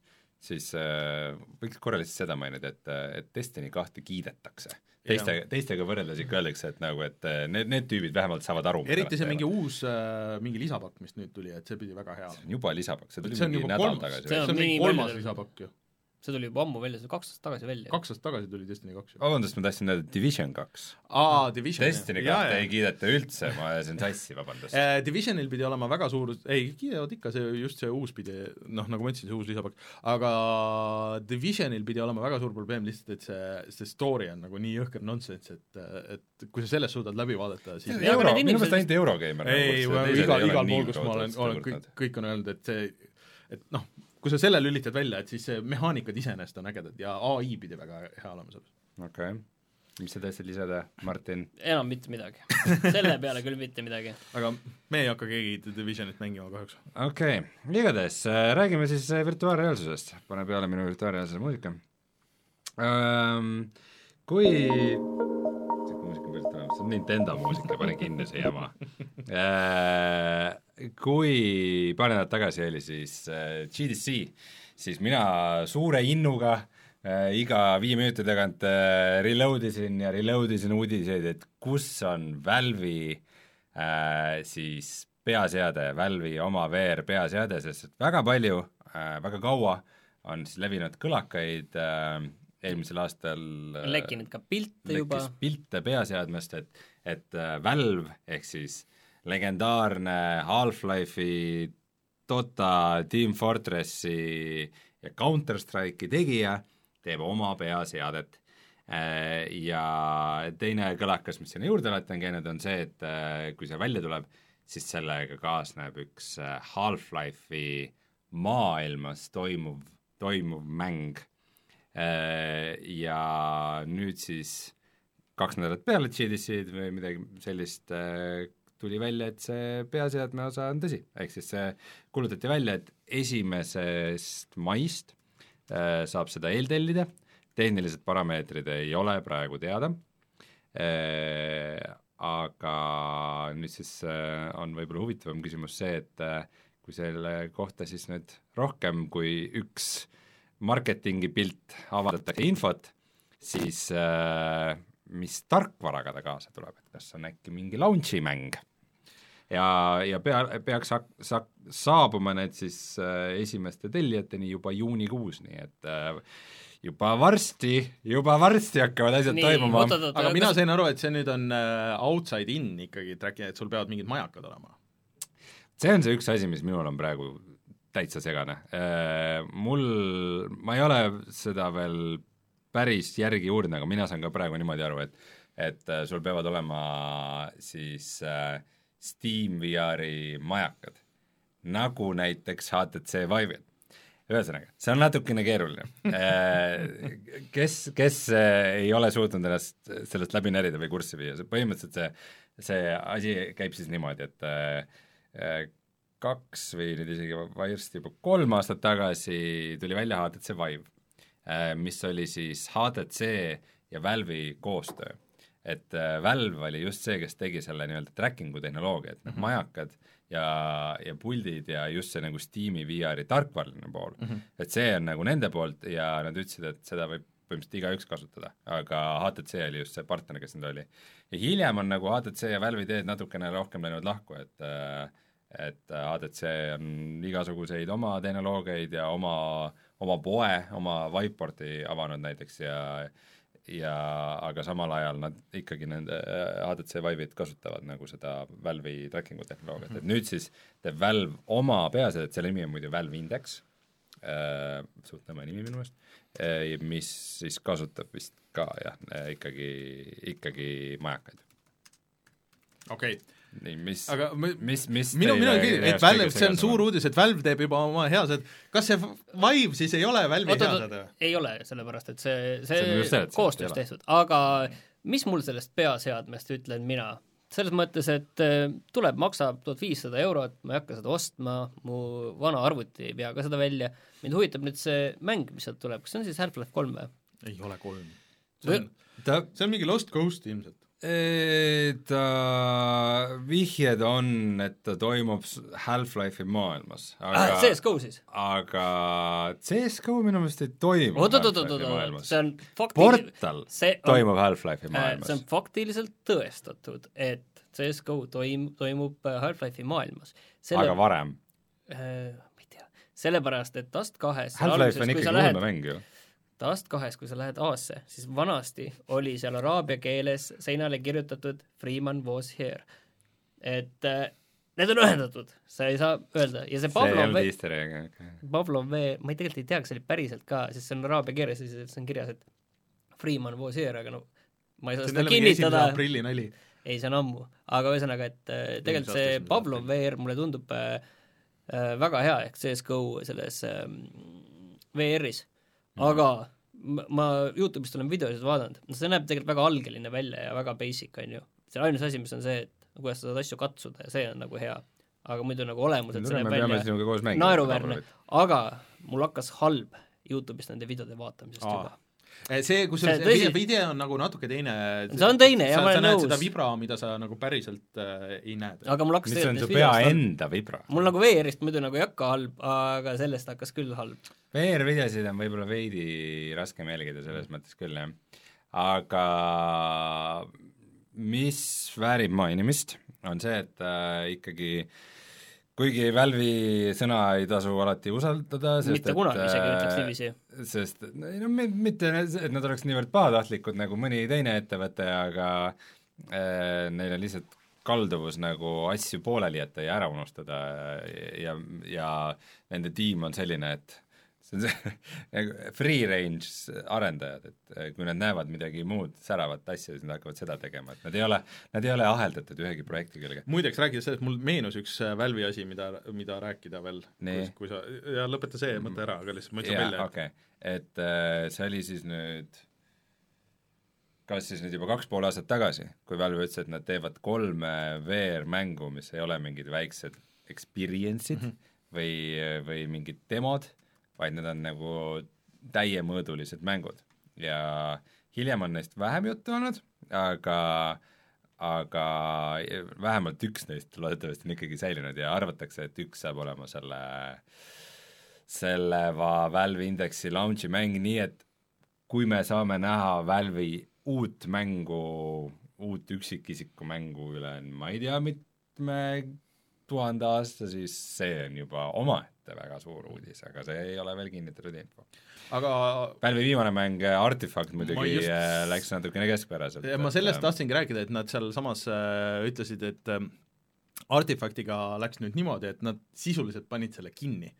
siis äh, võiks korra lihtsalt seda mainida, et, et Destiny kahte kiidetakse teiste, teistega võrreldes ikka öeldakse, et nagu, et eh, need, need tüübid vähemalt saavad aru. eriti see mingi uus äh,, mingi lisapakk, mis nüüd tuli, et see pidi väga hea olema. see on juba lisapakk, see tuli see mingi nädal tagasi. see on mingi kolmas lisapakk ju see tuli juba ammu välja, see kaks aastat tagasi välja. kaks aastat tagasi tuli Destiny kaks. vabandust, ma tahtsin öelda Division kaks. aa, Division. Destiny kahte ei kiideta üldse, ma ajasin sassi, vabandust uh,. Divisionil pidi olema väga suur, ei, kiidavad ikka, see just see uus pidi, noh, nagu ma ütlesin, see uus lisapakk, aga Divisionil pidi olema väga suur probleem lihtsalt, et see, see story on nagu nii jõhker nonsense, et, et kui sa sellest suudad läbi vaadata, siis euro, minu meelest ainult Eurogeimer ei, igal, igal pool, kus ma olen, olen kõik, kõik on öelnud, et see et noh, kui sa selle lülitad välja, et siis mehaanikad iseenesest on ägedad ja ai pidi väga hea olema selles. okei okay., mis sa tahtsid lisada, Martin? enam mitte midagi selle peale küll mitte midagi. aga me ei hakka keegi The Divisionit mängima kahjuks. okei okay., igatahes äh, räägime siis äh, virtuaalreaalsusest, pane peale minu virtuaalreaalsuse muusika ähm,. Kui Nintendo muusika, pane kinni see jama. Äh, kui paar nädalat tagasi oli siis äh, GDC, siis mina suure innuga äh, iga viie minuti tagant reload isin ja reload isin uudiseid, et kus on Valve'i siis peaseade, Valve'i oma VR peaseade, sest et väga palju väga kaua on siis levinud kõlakaid eelmisel aastal äh, lekkinud ka pilte juba. pilte peaseadmest, et, et äh, Valve ehk siis legendaarne Half-Life'i, Dota, Team Fortressi ja Counter-Strike'i tegija teeb oma peaseadet. Äh, ja teine kõlakas, mis sinna juurde on käinud, on see, et äh, kui see välja tuleb, siis sellega kaasneb üks Half-Life'i maailmas toimuv, toimuv mäng. Ja nüüd siis kaks nädalat peale GDC-d või midagi sellist tuli välja, et see peaseadme osa on tõsi, ehk siis see kuulutati välja, et esimesest maist äh, saab seda eeltellida, tehnilised parameetrid ei ole praegu teada. Äh,, aga nüüd siis äh, on võib-olla huvitavam küsimus see, et äh, kui selle kohta siis nüüd rohkem kui üks marketingi pilt avaldatakse infot, siis äh, mis tarkvaraga ta kaasa tuleb, et kas on äkki mingi launch'i mäng ja, ja pea, peaks hak-, sa-, saabuma need siis äh, esimeste tellijateni juba juunikuus, nii et äh, juba varsti, juba varsti hakkavad asjad nii, toimuma. aga mina sain aru, et see nüüd on äh, outside in ikkagi track'i, et sul peavad mingid majakad olema? see on see üks asi, mis minul on praegu täitsa segane äh,. Mul, ma ei ole seda veel päris järgi uurinud, aga mina saan ka praegu niimoodi aru, et et äh, sul peavad olema siis äh, Steam VR-i majakad, nagu näiteks HTC Vive'il. ühesõnaga, see on natukene keeruline. kes, kes ei ole suutnud ennast sellest läbi närida või kurssi viia, põhimõtteliselt see, see asi käib siis niimoodi, et kaks või nüüd isegi varsti juba kolm aastat tagasi tuli välja HTC Vive, mis oli siis HTC ja Valve'i koostöö. et Valve oli just see, kes tegi selle nii-öelda tracking'u tehnoloogia, et need mm -hmm. majakad ja, ja puldid ja just see nagu Steam'i VR-i tarkvaraline pool mm, -hmm. et see on nagu nende poolt ja nad ütlesid, et seda võib põhimõtteliselt igaüks kasutada, aga HTC oli just see partner, kes nüüd oli. ja hiljem on nagu HTC ja Valve'i teed natukene rohkem läinud lahku, et et HTC on igasuguseid oma tehnoloogiaid ja oma, oma poe, oma Viveporti avanud näiteks ja ja aga samal ajal nad ikkagi nende HTC Vive'id kasutavad nagu seda Valve'i tracking'u tehnoloogiat mm, -hmm. et nüüd siis teeb Valve oma peaasjalikult, selle nimi on muidu Valve Index äh,, suht nõme nimi minu meelest äh,, mis siis kasutab vist ka jah, ikkagi, ikkagi majakaid. okei okay nii, mis, mis, mis minu, minu küll, et Valve, see on suur uudis, et Valve teeb juba oma heased, kas see Vive siis ei ole Valve'i heased või? ei ole, sellepärast et see, see, see koostöös tehtud, aga mis mul sellest peaseadmest ütlen mina? selles mõttes, et äh, tuleb, maksab tuhat viissada eurot, ma ei hakka seda ostma, mu vana arvuti ei pea ka seda välja, mind huvitab nüüd see mäng, mis sealt tuleb, kas see on siis Half-Life kolm või? ei ole kolm. see on, see on mingi Lost Ghost ilmselt ta vihjed on, et ta toimub Half-Life'i maailmas. aga ah, CSGO siis? aga CSGO minu meelest ei toimu oot, oot, see on faktil-... Portal see on, toimub Half-Life'i äh, maailmas. see on faktiliselt tõestatud, et CSGO toim-, toimub äh, Half-Life'i maailmas. Selle... aga varem äh,? ma ei tea, sellepärast, et Dust kahes Half-Life on ikkagi ulmemäng ju Taast kahes, kui sa lähed A-sse, siis vanasti oli seal araabia keeles seinale kirjutatud Freeman was here. et äh, need on ühendatud, sa ei saa öelda ja see Pavlov see easter egg, okei. Pavlov V, ma ei tegelikult ei tea, kas see oli päriselt ka, sest see on araabia keeles ja siis on kirjas, et Freeman was here, aga no ma ei saa seda kinnitada. aprilli nali. ei, see on ammu, aga ühesõnaga, et äh, tegelikult see Pavlov VR mulle tundub äh, äh, väga hea, ehk CSGO selles äh, VR-is aga ma Youtube'ist olen videosid vaadanud, no see näeb tegelikult väga algeline välja ja väga basic, on ju. see ainus asi, mis on see, et kuidas sa saad asju katsuda ja see on nagu hea. aga muidu nagu olemuselt see näeb välja naeruväärne, aga mul hakkas halb Youtube'ist nende videode vaatamisest Aa. juba see, kusjuures tõsi... video on nagu natuke teine see on teine, jah, ma olen nõus. seda vibra, mida sa nagu päriselt äh, ei näe. aga mul hakkas mis on su pea enda vibra? mul nagu VR-ist muidu nagu ei hakka halb, aga sellest hakkas küll halb. VR-videosid on võib-olla veidi raskem jälgida selles mõttes küll, jah. aga mis väärib mainimist, on see, et äh, ikkagi äh, kuigi Valve'i sõna ei tasu alati usaldada, sest mitte kunagi et, isegi ütleks niiviisi. sest ei no mitte, et nad oleks niivõrd pahatahtlikud nagu mõni teine ettevõte, aga äh, neil on lihtsalt kalduvus nagu asju pooleli jätta ja ära unustada ja, ja nende tiim on selline, et see on see nagu free range arendajad, et kui nad näevad midagi muud säravat asja, siis nad hakkavad seda tegema, et nad ei ole, nad ei ole aheldatud ühegi projekti külge. muideks, rääkides sellest, mul meenus üks äh, Valve'i asi, mida, mida rääkida veel, kui sa, ja lõpeta see mõte ära, aga lihtsalt ma ütlen välja, okei okay., et äh, see oli siis nüüd kas siis nüüd juba kaks pool aastat tagasi, kui Valve ütles, et nad teevad kolme VR-mängu, mis ei ole mingid väiksed experience'id mm -hmm. või, või mingid demod, vaid need on nagu täiemõõdulised mängud. Ja hiljem on neist vähem juttu olnud, aga aga vähemalt üks neist loodetavasti on ikkagi säilinud ja arvatakse, et üks saab olema selle, selle Valve Indexi launch'i mäng, nii et kui me saame näha Valve'i uut mängu, uut üksikisiku mängu üle ma ei tea, mitme tuhande aasta, siis see on juba omaette väga suur uudis, aga see ei ole veel kinnitatud info. aga Valve'i viimane mäng äh, Artifact muidugi just... Äh, läks natukene keskpäraselt. ma sellest et, äh, tahtsingi rääkida, et nad sealsamas äh, ütlesid, et äh, Artifactiga läks nüüd niimoodi, et nad sisuliselt panid selle kinni.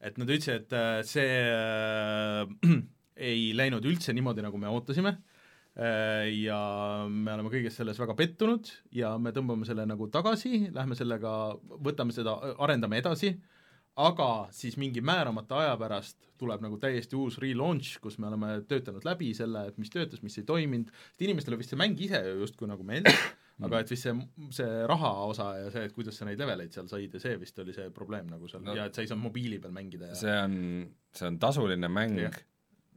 et nad ütlesid, et äh, see äh, ei läinud üldse niimoodi, nagu me ootasime äh,, Äh, ja me oleme kõiges selles väga pettunud ja me tõmbame selle nagu tagasi, lähme sellega, võtame seda, arendame edasi, aga siis mingi määramata aja pärast tuleb nagu täiesti uus relaunch, kus me oleme töötanud läbi selle, et mis töötas, mis ei toiminud, sest inimestele vist see mäng ise justkui nagu meeldib, aga et vist see, see raha osa ja see, et kuidas sa neid leveleid seal said ja see vist oli see probleem nagu seal. No, ja et sa ei saanud mobiili peal mängida ja see on, see on tasuline mäng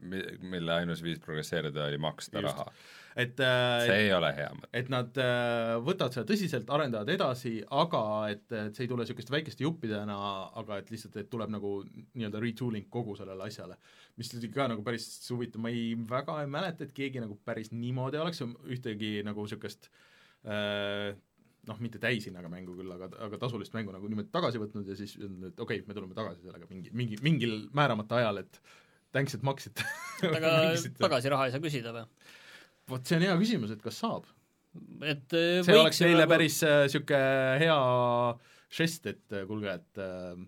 mille ainus viis progresseerida oli maksta Just. raha et äh, see ei ole hea mõte. et nad äh, võtavad seda tõsiselt, arendavad edasi, aga et, et see ei tule niisuguste väikeste juppidena, aga et lihtsalt, et tuleb nagu nii-öelda retooling kogu sellele asjale. mis oli ka nagu päris huvitav, ma ei, väga ei mäleta, et keegi nagu päris niimoodi oleks ühtegi nagu niisugust äh, noh, mitte täishinnaga mängu küll, aga, aga tasulist mängu nagu niimoodi tagasi võtnud ja siis öelnud, et okei okay,, me tuleme tagasi sellega mingi, mingi, mingil määramata ajal, et thanks, et maksite aga tagasiraha ei saa küsida või? Vot see on hea küsimus, et kas saab. et äh, see oleks neile nagu... päris niisugune äh, hea žest, et äh, kuulge, et äh,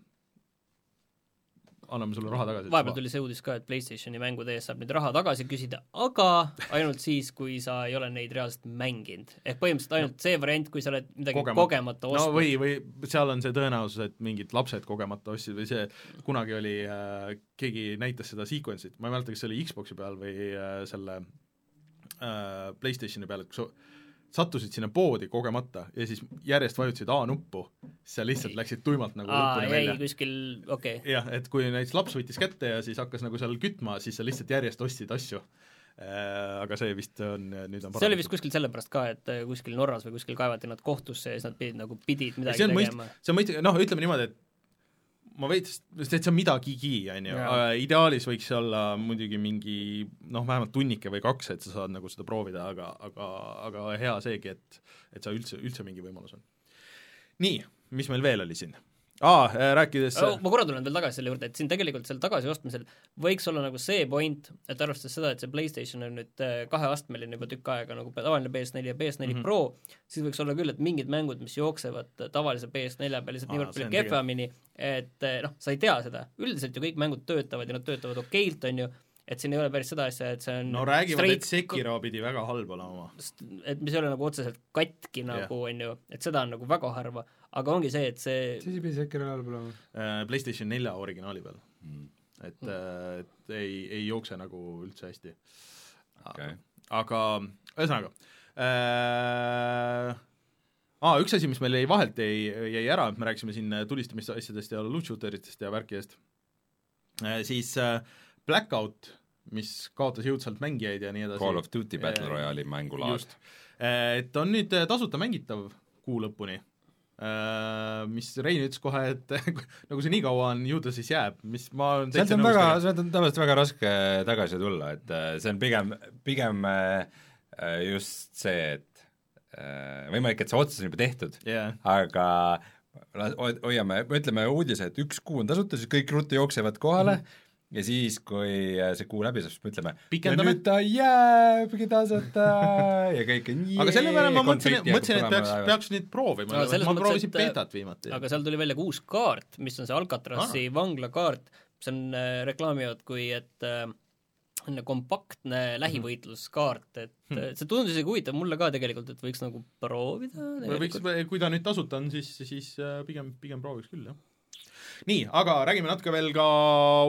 anname sulle raha tagasi. vahepeal tuli see uudis ka, et PlayStationi mängude eest saab nüüd raha tagasi küsida, aga ainult siis, kui sa ei ole neid reaalselt mänginud. ehk põhimõtteliselt ainult see variant, kui sa oled midagi kogemata, kogemata ostnud. no või, või seal on see tõenäosus, et mingid lapsed kogemata ostsid või see, kunagi oli äh,, keegi näitas seda sequence'it, ma ei mäleta, kas see oli Xbox'i peal või äh, selle äh, PlayStationi peal, et kui sa sattusid sinna poodi kogemata ja siis järjest vajutasid A-nuppu, siis sa lihtsalt läksid tuimalt nagu Aa, lõpuni välja. kuskil, okei okay.. jah, et kui näiteks laps võttis kätte ja siis hakkas nagu seal kütma, siis sa lihtsalt järjest ostsid asju äh,. Aga see vist on, nüüd on see oli vist kuskil sellepärast ka, et äh, kuskil Norras või kuskil kaevati nad kohtusse ja siis nad pidid nagu, pidid midagi tegema. see on mõist-, noh, ütleme niimoodi, et ma veits, on midagigi, on ju, ideaalis võiks olla muidugi mingi noh, vähemalt tunnike või kaks, et sa saad nagu seda proovida, aga, aga, aga hea seegi, et et sa üldse, üldse mingi võimalus on. nii, mis meil veel oli siin? Aa, äh, rääkides oh, ma korra tulen veel tagasi selle juurde, et siin tegelikult seal tagasiostmisel võiks olla nagu see point, et arvestades seda, et see PlayStation on nüüd äh, kaheastmeline juba tükk aega nagu tavaline PS4 ja PS4 mm -hmm. Pro, siis võiks olla küll, et mingid mängud, mis jooksevad tavalise PS4 peal lihtsalt niivõrd palju kehvemini, et äh, noh, sa ei tea seda, üldiselt ju kõik mängud töötavad ja nad töötavad okeilt, on ju, et siin ei ole päris seda asja, et see on no räägivad, et Sekiro pidi väga halb olema. et mis ei ole nagu otseselt katki nagu, on ju, et seda on nagu väga harva, aga ongi see, et see siis ei pidi Sekiro halb olema uh,? PlayStation nelja originaali peal mm.. et mm., et ei, ei jookse nagu üldse hästi okay.. aga ühesõnaga äh, aa, üks asi, mis meil jäi vahelt, jäi, jäi ära, et me rääkisime siin tulistamiste ja loot shooter itest ja värkidest äh,, siis äh, Blackout, mis kaotas jõudsalt mängijaid ja nii edasi. Call of Duty Battle Royale'i mängulaad. Äh, et on nüüd tasuta mängitav kuu lõpuni Äh, mis Rein ütles kohe, et nagu see nii kaua on, ju ta siis jääb, mis ma olen sealt on väga, sealt on tavaliselt väga raske tagasi tulla, et äh, see on pigem, pigem äh, just see, et võimalik, et see otsus on juba tehtud yeah., aga hoiame, ütleme uudise, et üks kuu on tasuta, siis kõik ruttu jooksevad kohale mm, -hmm ja siis, kui äh, see kuu läbi saab, siis me ütleme, ja nüüd ta jääbki tasuta ja kõik on jee, aga selle peale ma mõtlesin, mõtlesin, et peaks, peaks neid proovima no,, ma proovisin betat viimati. aga seal tuli välja ka uus kaart, mis on see Alcatrazi ah. vanglakaart, mis on äh,, reklaamivad kui et äh, kompaktne lähivõitluskaart, et hmm. see tundus isegi huvitav mulle ka tegelikult, et võiks nagu proovida. võiks, kui ta nüüd tasuta on, siis, siis äh, pigem, pigem prooviks küll, jah nii, aga räägime natuke veel ka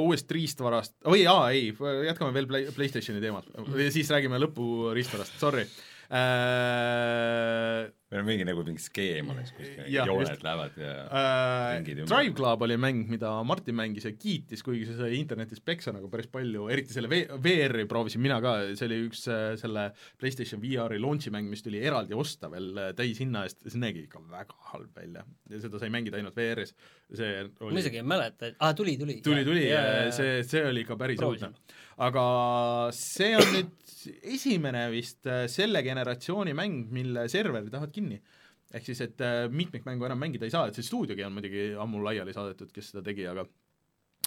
uuest riistvarast, või aa, ei, jätkame veel Play, PlayStationi teemat, siis räägime lõpu riistvarast, sorry äh, meil on mingi nagu mingi skeem oleks kuskil, jooned lähevad ja äh. Drive Club oli mäng, mida Martin mängis ja kiitis, kuigi see sai internetis peksa nagu päris palju, eriti selle VR-i proovisin mina ka, see oli üks äh, selle PlayStation VR-i launch'i mäng, mis tuli eraldi osta veel äh, täishinna eest, see nägi ikka väga halb välja. ja seda sai mängida ainult VR-is, see oli ma isegi ei mäleta, et aa, tuli, tuli. tuli, tuli, see, see oli ikka päris õudne. aga see on nüüd esimene vist äh, selle generatsiooni mäng, mille serverid lähevad kinni. ehk siis, et äh, mitmikmängu enam mängida ei saa, et see stuudiogi on muidugi ammu laiali saadetud, kes seda tegi, aga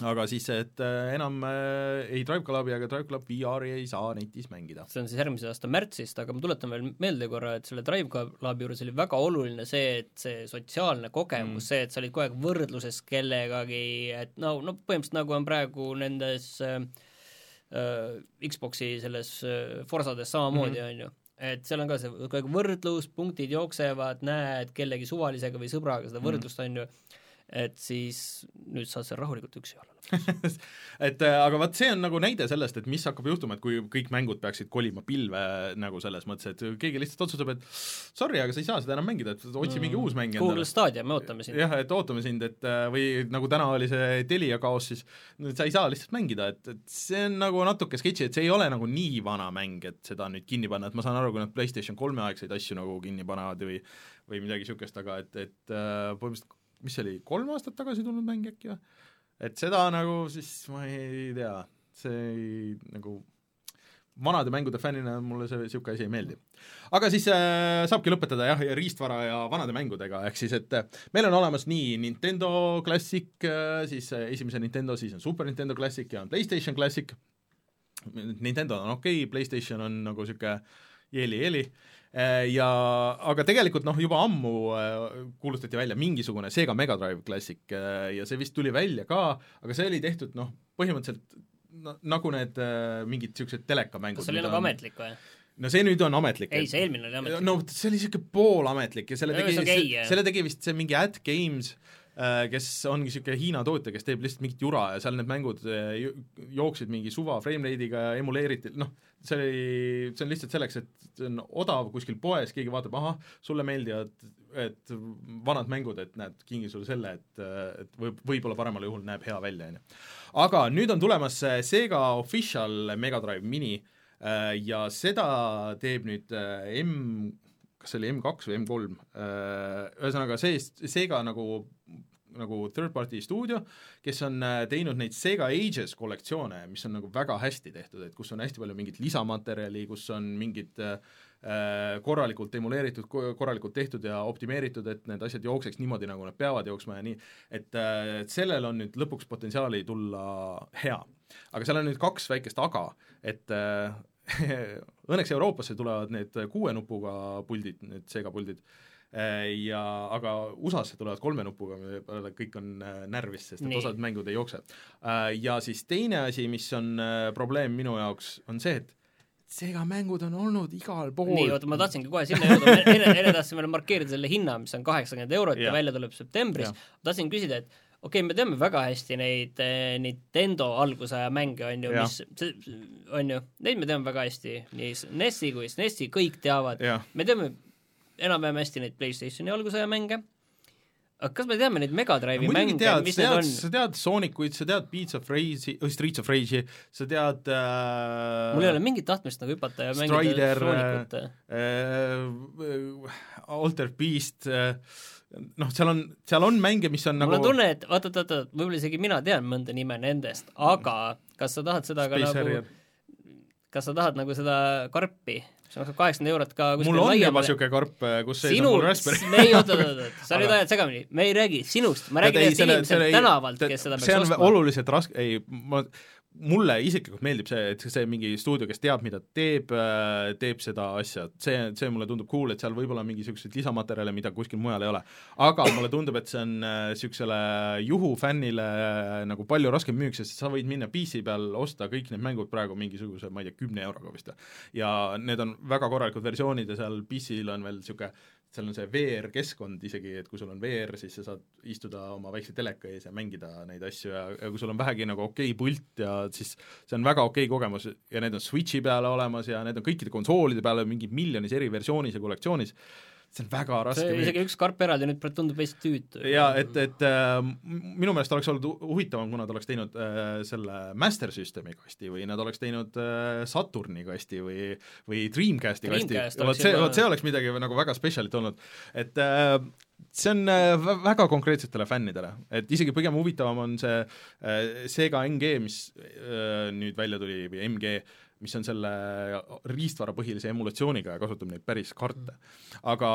aga siis, et äh, enam ei Drive Clubi ega Drive Club VR-i ei saa netis mängida. see on siis järgmise aasta märtsist, aga ma tuletan veel meelde korra, et selle Drive Clubi juures oli väga oluline see, et see sotsiaalne kogemus mm., see, et sa olid kogu aeg võrdluses kellegagi, et no, no põhimõtteliselt nagu on praegu nendes äh, Xbox'i selles äh, Forsades samamoodi, mhm. on ju. et seal on ka see kogu aeg võrdlus, punktid jooksevad, näed kellegi suvalisega või sõbraga seda mhm. võrdlust, on ju, et siis nüüd saad seal rahulikult üksi olla et äh, aga vaat see on nagu näide sellest, et mis hakkab juhtuma, et kui kõik mängud peaksid kolima pilve nagu selles mõttes, et keegi lihtsalt otsustab, et sorry, aga sa ei saa seda enam mängida, et otsi mm. mingi uus mäng endale. Google Stadia, me ootame sind. jah, et ootame sind, et äh, või nagu täna oli see Telia kaos, siis sa ei saa lihtsalt mängida, et, et see on nagu natuke sketši, et see ei ole nagu nii vana mäng, et seda nüüd kinni panna, et ma saan aru, kui nad PlayStation kolme aegseid asju nagu kinni panevad või või midagi niisugust, aga et, et äh, põhimõtteliselt mis see oli, kolm aastat tagasi tulnud mäng äkki või? et seda nagu siis ma ei tea, see ei nagu vanade mängude fännina mulle see niisugune asi ei meeldi. aga siis äh, saabki lõpetada jah, riistvara ja vanade mängudega, ehk siis et äh, meil on olemas nii Nintendo Classic äh,, siis äh, esimese Nintendo, siis on Super Nintendo Classic ja on PlayStation Classic, Nintendo on okei okay,, PlayStation on nagu niisugune jeeli-jeeli äh,, ja aga tegelikult noh, juba ammu äh, kuulutati välja mingisugune Sega Mega Drive Classic äh, ja see vist tuli välja ka, aga see oli tehtud noh, põhimõtteliselt no, nagu need äh, mingid niisugused telekamängud. kas see oli nagu on... ametlik või? no see nüüd on ametlik. ei, see eelmine oli ametlik. no see oli niisugune poolametlik ja selle tegi, okay, selle tegi vist see mingi At Games äh,, kes ongi niisugune Hiina tootja, kes teeb lihtsalt mingit jura ja seal need mängud äh, jooksid mingi suva frame rate'iga ja emuleeriti, noh, see oli, see on lihtsalt selleks, et see on odav kuskil poes, keegi vaatab, ahah, sulle meeldivad et vanad mängud, et näed, kingin sulle selle, et, et võib, võib-olla paremal juhul näeb hea välja, on ju. aga nüüd on tulemas Sega Official Mega Drive Mini äh, ja seda teeb nüüd äh, M, kas see oli M2 või M3, äh, ühesõnaga see, Sega nagu nagu third party stuudio, kes on teinud neid Sega Ages kollektsioone, mis on nagu väga hästi tehtud, et kus on hästi palju mingit lisamaterjali, kus on mingid äh, Äh, korralikult emuleeritud, korralikult tehtud ja optimeeritud, et need asjad jookseks niimoodi, nagu nad peavad jooksma ja nii, et, äh, et sellel on nüüd lõpuks potentsiaali tulla hea. aga seal on nüüd kaks väikest aga, et äh, õnneks Euroopasse tulevad need kuue nupuga puldid, need Sega puldid, ja aga USA-sse tulevad kolme nupuga, kõik on närvis, sest et osad mängud ei jookse. Ja siis teine asi, mis on probleem minu jaoks, on see, et Sega mängud on olnud igal pool. nii, oota, ma tahtsingi kohe sinna jõuda, enne, enne tahtsin veel markeerida selle hinna, mis on kaheksakümmend eurot ja. ja välja tuleb septembris, tahtsin küsida, et okei okay,, me teame väga hästi neid Nintendo algusaja mänge, on ju, mis, on ju, neid me teame väga hästi, nii NES-i kui SNES-i kõik teavad, me teame enam-vähem hästi neid PlayStationi algusaja mänge aga kas me teame neid Mega Drive'i mänge, mis need on? sa tead Soonicuid, sa tead Beats of Rage'i, Streets of Rage'i, sa tead äh, mul ei ole mingit tahtmist nagu hüpata ja mängida Soonicut äh, äh, Alter Beast äh, noh, seal on, seal on mänge, mis on mul nagu mul on tunne, et oot-oot-oot, võib-olla isegi mina tean mõnda nime nendest, aga kas sa tahad seda Space ka nagu Harrier. kas sa tahad nagu seda karpi see maksab kaheksakümmend eurot ka mul on juba niisugune karp, äh, kus seisab mul Raspberry. ei, oot, oot, oot, sa nüüd ajad segamini, me ei räägi sinust, ma räägin ühest inimesest tänavalt, kes seda peaks ostma. see on oluliselt raske, ei, ma mulle isiklikult meeldib see, et see mingi stuudio, kes teab, mida teeb, äh, teeb seda asja, see, see mulle tundub cool, et seal võib-olla mingisuguseid lisamaterjale, mida kuskil mujal ei ole. aga mulle tundub, et see on niisugusele äh, juhufännile äh, nagu palju raskem müük, sest sa võid minna PC peal osta kõik need mängud praegu mingisuguse, ma ei tea, kümne euroga vist. ja need on väga korralikud versioonid ja seal PC-l on veel niisugune seal on see VR-keskkond isegi, et kui sul on VR, siis sa saad istuda oma väikse teleka ees ja mängida neid asju ja, ja kui sul on vähegi nagu okei okay pult ja siis see on väga okei okay kogemus ja need on Switchi peale olemas ja need on kõikide konsoolide peale mingi miljonis eri versioonis ja kollektsioonis see on väga raske see isegi üks karp eraldi nüüd tundub hästi tüütu. jaa, et, et äh, minu meelest oleks olnud huvitavam, kui nad oleks teinud äh, selle Master Systemi kasti või nad oleks teinud äh, Saturni kasti või või Dreamcasti Dreamcast kasti, vot see, vot see oleks midagi nagu väga spetsialit olnud, et äh, see on äh, väga konkreetsetele fännidele, et isegi pigem huvitavam on see äh, Sega NG, mis äh, nüüd välja tuli, või MG, mis on selle riistvarapõhilise emulatsiooniga ja kasutab neid päris kaarte. aga,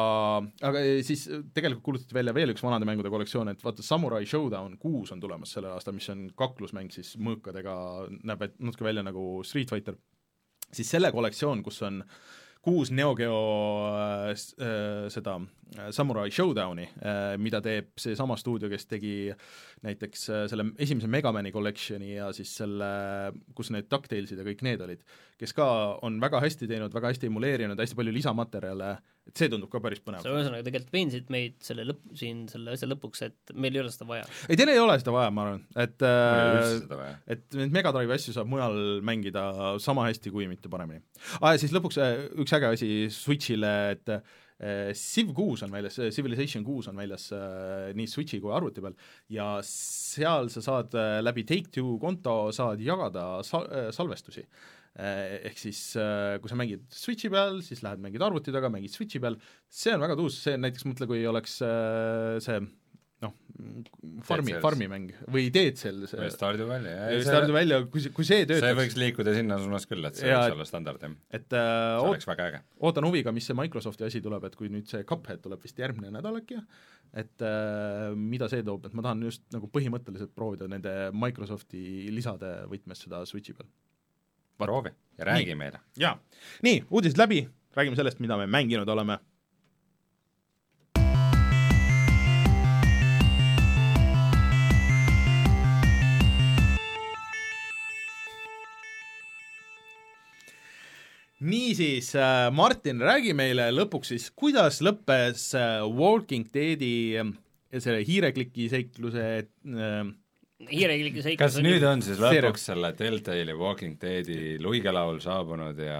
aga siis tegelikult kuulutati välja veel üks vanade mängude kollektsioon, et vaata, Samurai Showdown kuus on tulemas sellel aastal, mis on kaklusmäng siis mõõkadega, näeb natuke välja nagu Street Fighter, siis selle kollektsioon, kus on äh, kuus Neo Geo äh, äh, seda äh, Samurai Showdowni äh,, mida teeb seesama stuudio, kes tegi näiteks äh, selle esimese Megamani collection'i ja siis selle, kus need DuckTalesid ja kõik need olid, kes ka on väga hästi teinud, väga hästi emuleerinud, hästi palju lisamaterjale et see tundub ka päris põnev. sa ühesõnaga tegelikult veensid meid selle lõpp, siin selle asja lõpuks, et meil ei ole seda vaja. ei, teil ei ole seda vaja, ma arvan, et äh, et neid Mega Drive'i asju saab mujal mängida sama hästi kui mitte paremini ah,. ja siis lõpuks äh, üks äge asi Switch'ile, et äh, Civ kuus on väljas, Civilization kuus on väljas äh, nii Switchi kui arvuti peal ja seal sa saad äh, läbi Take-Two konto saad jagada sal-, äh, salvestusi ehk siis eh, kui sa mängid Switchi peal, siis lähed mängid arvuti taga, mängid Switchi peal, see on väga tuus, see näiteks mõtle, kui oleks eh, see noh, farmi, farmi mäng või Dead Cells. või Stardew Valley, jah. Stardew Valley, kui see, kui see töötaks see võiks liikuda sinna suunas küll, et see ja, võiks olla standard, jah. et äh, see oleks väga äge. ootan huviga, mis see Microsofti asi tuleb, et kui nüüd see Cuphead tuleb vist järgmine nädal äkki, et äh, mida see toob, et ma tahan just nagu põhimõtteliselt proovida nende Microsofti lisade võtmes seda Switchi peal proovi ja räägi nii. meile. jaa. nii, uudised läbi, räägime sellest, mida me mänginud oleme. niisiis äh,, Martin, räägi meile lõpuks siis, kuidas lõppes äh, Walking Deadi äh, selle hiirekliki seikluse äh, hiirekliki seiklus kas nüüd on siis lõpuks selle Telltale'i Walking Deadi luigelaul saabunud ja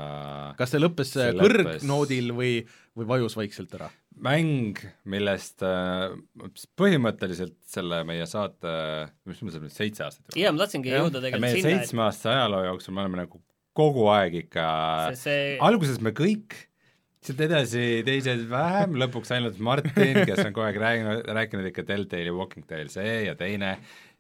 kas see lõppes see kõrgnoodil või, või vajus vaikselt ära? mäng, millest äh, põhimõtteliselt selle meie saate, mis me saame nüüd, seitse aastat juba? jaa, ma tahtsingi jõuda tegelikult meie sinna, seitsmeaastase et... ajaloo jooksul me oleme nagu kogu aeg ikka see, see... alguses me kõik sealt edasi teised vähem, lõpuks ainult Martin, kes on kogu aeg rääkinud, rääkinud ikka Telltale'i Walking Tale see ja teine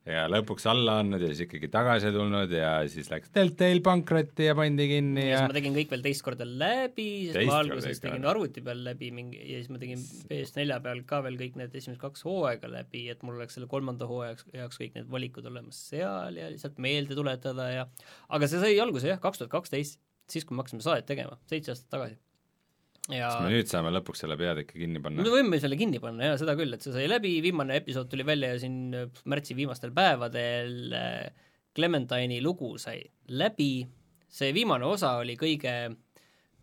ja lõpuks alla andnud ja siis ikkagi tagasi tulnud ja siis läks Deltail pankrotti ja pandi kinni ja, ja siis ma tegin kõik veel teist korda läbi, sest ma alguses tegin arvuti peal läbi mingi ja siis ma tegin PS4 peal ka veel kõik need esimesed kaks hooaega läbi, et mul oleks selle kolmanda hooaja jaoks kõik need valikud olemas seal ja lihtsalt meelde tuletada ja aga see sai alguse jah, kaks tuhat kaksteist, siis kui me hakkasime saadet tegema, seitse aastat tagasi ja kas me nüüd saame lõpuks selle peatüki kinni panna? me võime selle kinni panna jaa, seda küll, et see sai läbi, viimane episood tuli välja siin märtsi viimastel päevadel, Clementine'i lugu sai läbi, see viimane osa oli kõige,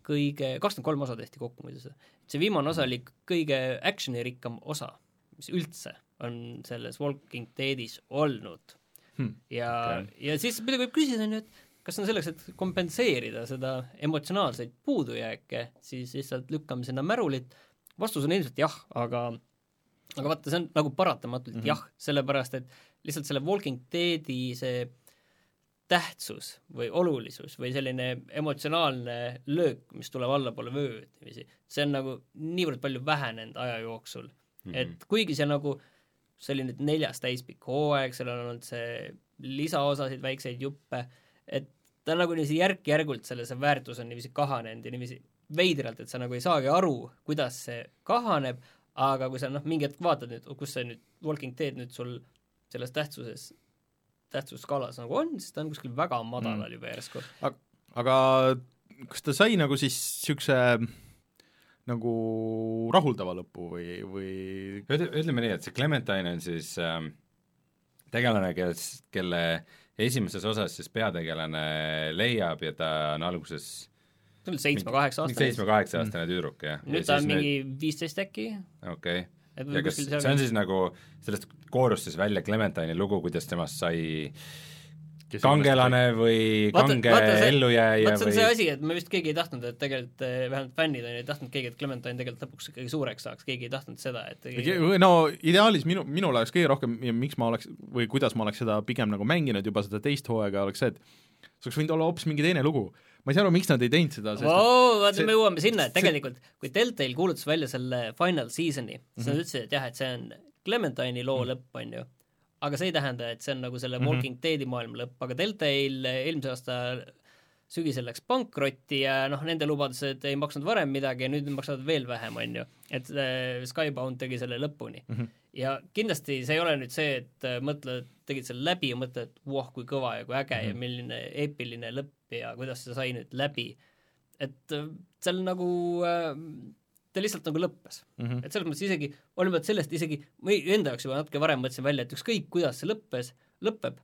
kõige, kakskümmend kolm osa tehti kokku muide see, see viimane osa oli kõige action'irikkam osa, mis üldse on selles Walking Deadis olnud hmm.. ja okay., ja siis muidugi võib küsida, on ju, et kas on selleks, et kompenseerida seda emotsionaalseid puudujääke, siis lihtsalt lükkame sinna märulit, vastus on ilmselt jah, aga aga vaata, see on nagu paratamatult mm -hmm. jah, sellepärast et lihtsalt selle Walking Deadi see tähtsus või olulisus või selline emotsionaalne löök, mis tuleb allapoole vööd niiviisi, see on nagu niivõrd palju vähenenud aja jooksul mm, -hmm. et kuigi see nagu, nüüd neljas täispikk hooaeg, seal on olnud see lisaosasid, väikseid juppe, et ta on nagu niiviisi järk-järgult selle, see väärtus on niiviisi kahanenud ja niiviisi veidralt, et sa nagu ei saagi aru, kuidas see kahaneb, aga kui sa noh, mingi hetk vaatad nüüd, kus see nüüd Walking Dead nüüd sul selles tähtsuses, tähtsusskaalas nagu on, siis ta on kuskil väga madalal mm. juba järsku. aga kas ta sai nagu siis niisuguse nagu rahuldava lõpu või, või ütleme nii, et see Clementine on siis äh, tegelane, kes, kelle esimeses osas siis peategelane leiab ja ta on alguses ta oli seitsme-kaheksa-aastane. seitsme-kaheksa-aastane mm. tüdruk, jah. nüüd ta on mingi viisteist äkki. okei okay.. ja kas see on siis nagu, sellest koorus siis välja Clementine'i lugu, kuidas temast sai äh, kangelane või vaata, kange ellujääja vaat see on või... see asi, et me vist keegi ei tahtnud, et tegelikult eh, vähemalt fännid on ju, ei tahtnud keegi, et Clementine tegelikult lõpuks ikkagi suureks saaks, keegi ei tahtnud seda, et keegi... no ideaalis minu, minul oleks kõige rohkem ja miks ma oleks või kuidas ma oleks seda pigem nagu mänginud juba seda teist hooaega, oleks see, et see oleks võinud olla hoopis mingi teine lugu. ma ei saa aru, miks nad ei teinud seda, sest oo, vaata, me jõuame sinna, et tegelikult see... kui Deltail kuulutas välja selle final season'i, siis mm -hmm. nad ütlesid, et jah, et see on Clementine'i loo mm -hmm. lõpp, on ju aga see ei tähenda, et see on nagu selle mm -hmm. Walking Deadi maailma lõpp, aga Deltail eelmise aasta sügisel läks pankrotti ja noh, nende lubadused ei maksnud varem midagi ja nüüd maksavad veel vähem, on ju. et äh, Skybound tegi selle lõpuni mm. -hmm. ja kindlasti see ei ole nüüd see, et äh, mõtled, tegid selle läbi ja mõtled, voh, kui kõva ja kui äge mm -hmm. ja mhm. milline eepiline lõpp ja kuidas see sai nüüd läbi. et äh, seal nagu äh, ta lihtsalt nagu lõppes mm. -hmm. et selles mõttes isegi, olenemata sellest isegi, ma enda jaoks juba natuke varem mõtlesin välja, et ükskõik, kuidas see lõppes, lõpeb,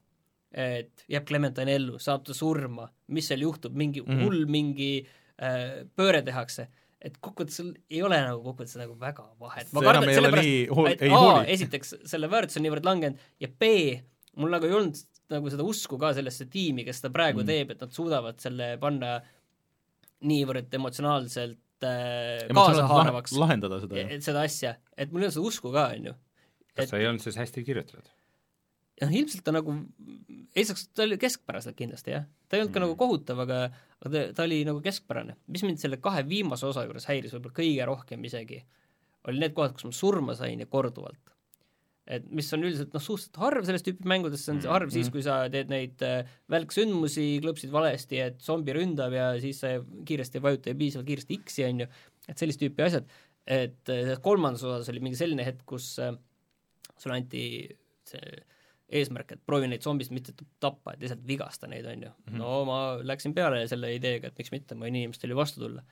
et jääb Clementine ellu, saab ta surma, mis seal juhtub, mingi mm -hmm. hull mingi äh, pööre tehakse, et kokkuvõttes sul ei ole nagu kokkuvõttes nagu väga vahet. enam ei ole nii, ei hooli. esiteks, selle väärtus on niivõrd langenud ja B, mul nagu ei olnud nagu seda usku ka sellesse tiimi, kes seda praegu mm. teeb, et nad suudavad selle panna niivõrd emotsionaalselt kaasahaaravaks lahendada seda, seda asja, et mul ei olnud seda usku ka, on ju. kas see ei olnud siis hästi kirjutatud? noh, ilmselt ta nagu, esiteks ta oli keskpäraselt kindlasti jah, ta ei olnud mm. ka nagu kohutav, aga aga ta, ta oli nagu keskpärane. mis mind selle kahe viimase osa juures häiris võib-olla kõige rohkem isegi, oli need kohad, kus ma surma sain ja korduvalt. Et mis on üldiselt noh, suhteliselt harv selles tüüpi mängudes, see on mm. harv siis, kui sa teed neid äh, välksündmusi, klõpsid valesti, et zombi ründab ja siis sa kiiresti ei vajuta ja piisavalt kiiresti X-i, on ju, et sellist tüüpi asjad, et äh, kolmandas osas oli mingi selline hetk, kus äh, sulle anti see eesmärk, et proovi neid zombisid mitte tappa, et lihtsalt vigasta neid, on ju. -hmm. no ma läksin peale selle ideega, et miks mitte, ma võin inimestele ju vastu tulla.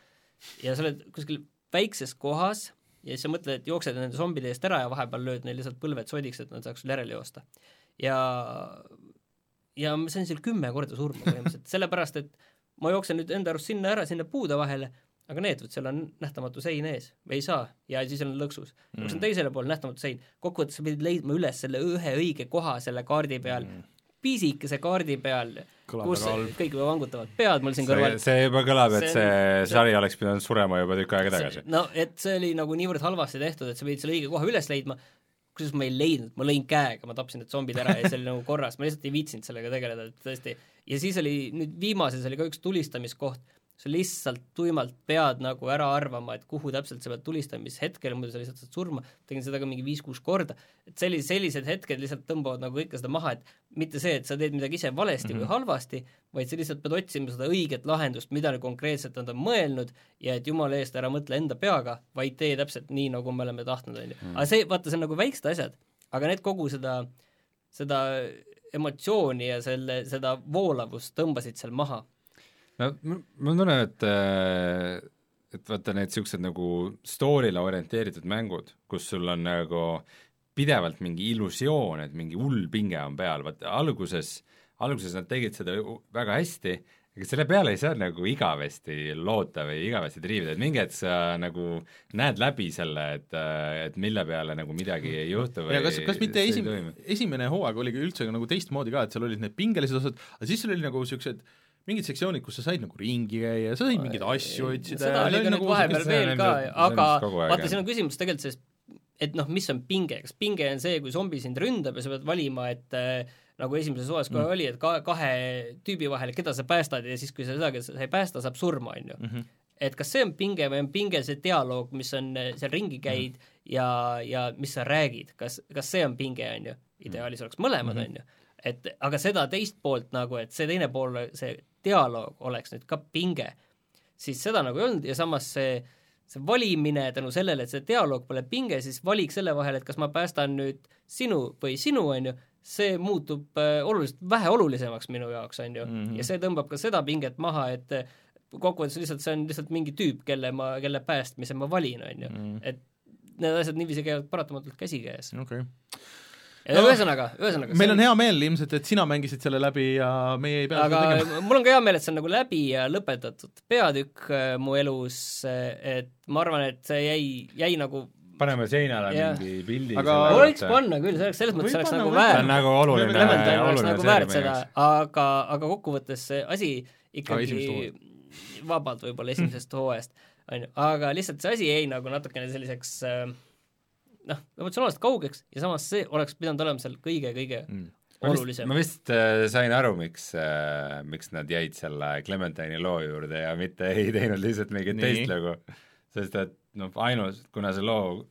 ja sa oled kuskil väikses kohas ja siis sa mõtled, et jooksed nende zombide eest ära ja vahepeal lööd neil lihtsalt põlved sodiks, et nad saaks sul järele joosta. ja, ja ma sain seal kümme korda surma põhimõtteliselt, sellepärast et ma jooksen nüüd enda arust sinna ära, sinna puude vahele aga need, vot seal on nähtamatu sein ees, ei saa, ja siis on lõksus mm.. see on teisele poole nähtamatu sein, kokkuvõttes sa pidid leidma üles selle ühe õige koha selle kaardi peal mm., pisikese kaardi peal, kus kõik vangutavad pead mul siin kõrval. see juba kõlab, et see, see sari oleks pidanud surema juba tükk aega tagasi. no et see oli nagu niivõrd halvasti tehtud, et sa pidid selle õige koha üles leidma, kusjuures ma ei leidnud, ma lõin käega, ma tapsin need zombid ära ja see oli nagu korras, ma lihtsalt ei viitsinud sellega tegeleda, et tõesti, ja siis oli nüüd viimases oli ka üks tulistamiskoht sa lihtsalt tuimalt pead nagu ära arvama, et kuhu täpselt sa pead tulistama, mis hetkel, muidu sa lihtsalt saad surma, tegin seda ka mingi viis-kuus korda, et sellised, sellised hetked lihtsalt tõmbavad nagu kõike seda maha, et mitte see, et sa teed midagi ise valesti mm -hmm. või mhm. halvasti, vaid sa lihtsalt pead otsima seda õiget lahendust, mida konkreetselt nad on mõelnud ja et jumala eest ära mõtle enda peaga, vaid tee täpselt nii, nagu me oleme tahtnud, on ju. Mhm. aga see, vaata, see on nagu väiksed asjad, aga need kogu seda, seda emotsiooni ja selle, seda voolavust tõmbasid seal maha no mul tunnen, et äh, et vaata need niisugused nagu story'le orienteeritud mängud, kus sul on nagu pidevalt mingi illusioon, et mingi hull pinge on peal, vaata alguses, alguses nad tegid seda väga hästi, ega selle peale ei saa nagu igavesti loota või igavesti triivida, et mingi hetk sa nagu näed läbi selle, et, et mille peale nagu midagi ei juhtu või ja kas, kas mitte esim-, esimene hooaeg oligi üldse nagu teistmoodi ka, et seal olid need pingelised osad, aga siis sul oli nagu niisugused mingid sektsioonid, kus sa said nagu ringi käia, sa said mingeid asju otsida seda oli ka nüüd nagu vahepeal veel ka, aga vaata, siin on küsimus tegelikult selles, et noh, mis on pinge, kas pinge on see, kui zombi sind ründab ja sa pead valima, et äh, nagu esimeses osas kohe mm. oli, et ka kahe tüübi vahel, keda sa päästad ja siis, kui sa seda, kes sa ei päästa, saab surma, on ju. -hmm. et kas see on pinge või on pinge see dialoog, mis on, äh, seal ringi käid mm ja, ja mis sa räägid, kas, kas see on pinge, on ju, ideaalis oleks mõlemad mm, -hmm. on ju et aga seda teist poolt nagu, et see teine pool, see dialoog oleks nüüd ka pinge, siis seda nagu ei olnud ja samas see, see valimine tänu sellele, et see dialoog pole pinge, siis valik selle vahel, et kas ma päästan nüüd sinu või sinu, on ju, see muutub äh, oluliselt vähe olulisemaks minu jaoks, on ju mm, -hmm. ja see tõmbab ka seda pinget maha, et äh, kokkuvõttes lihtsalt see on lihtsalt mingi tüüp, kelle ma, kelle päästmise ma valin, on ju, mhm. et need asjad niiviisi käivad paratamatult käsikäes. okei okay no, ühesõnaga, ühesõnaga meil on hea meel ilmselt, et sina mängisid selle läbi ja meie ei pea aga mul on ka hea meel, et see on nagu läbi ja lõpetatud peatükk äh, mu elus, äh, et ma arvan, et see jäi, jäi nagu paneme seinale ja. mingi pildi aga võiks panna küll, see oleks, selles mõttes oleks nagu väärt. see on nagu oluline, oluline nagu väärt seda, aga, aga kokkuvõttes see asi ikkagi vabalt võib-olla esimesest hooajast, on ju, aga lihtsalt see asi jäi nagu natukene selliseks äh, noh, emotsionaalselt kaugeks ja samas see oleks pidanud olema seal kõige-kõige mm. olulisem. ma vist äh, sain aru, miks äh,, miks nad jäid selle Clementine'i loo juurde ja mitte ei teinud lihtsalt mingit teist lugu, sest et noh, ainus, kuna see loo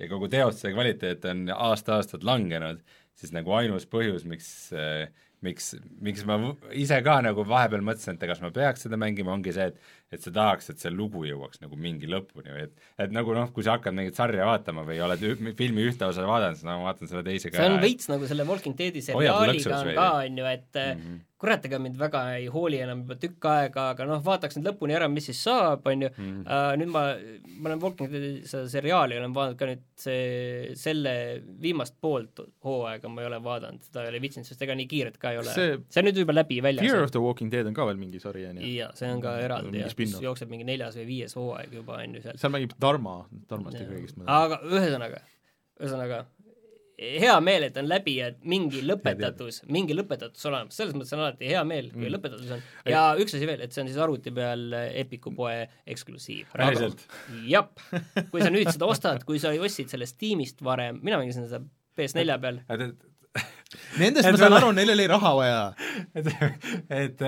ja kogu teostuse kvaliteet on aasta-aastalt langenud, siis nagu ainus põhjus, miks äh, miks, miks ma ise ka nagu vahepeal mõtlesin, et kas ma peaks seda mängima, ongi see, et et sa tahaks, et see lugu jõuaks nagu mingi lõpuni või et et nagu noh, kui sa hakkad mingit sarja vaatama või oled filmi ühte osa vaadanud, siis no ma vaatan selle teise ka see on veits nagu selle Walking Deadi seriaaliga on ka, on ju, et mm -hmm. kurat, ega mind väga ei hooli enam juba tükk aega, aga noh, vaataks nüüd lõpuni ära, mis siis saab, on ju mm., uh, nüüd ma, ma olen Walking Deadi seda seriaali olen vaadanud ka nüüd see, selle viimast poolt hooaega ma ei ole vaadanud, seda ei ole viitsinud, sest ega nii kiiret ka ei ole. see, on nüüd juba läbi väljas. Fear of the Walking Dead on ka veel mingi sari, on ju? jaa, see on ka eraldi ja mis jookseb mingi neljas või viies hooaeg juba, on ju seal. seal mängib Dharma, Dharmast ja kõigist. aga ühesõnaga, ühesõnaga hea meel, et on läbi ja et mingi lõpetatus, mingi lõpetatus olemas, selles mõttes on alati hea meel, kui mm. lõpetatus on. ja üks asi veel, et see on siis arvuti peal Epiku poe eksklusiiv. päriselt? jah, kui sa nüüd seda ostad, kui sa ostsid sellest tiimist varem, mina mängisin seda PS4 peal. Nendest ma saan aru, neil oli raha vaja. et, et,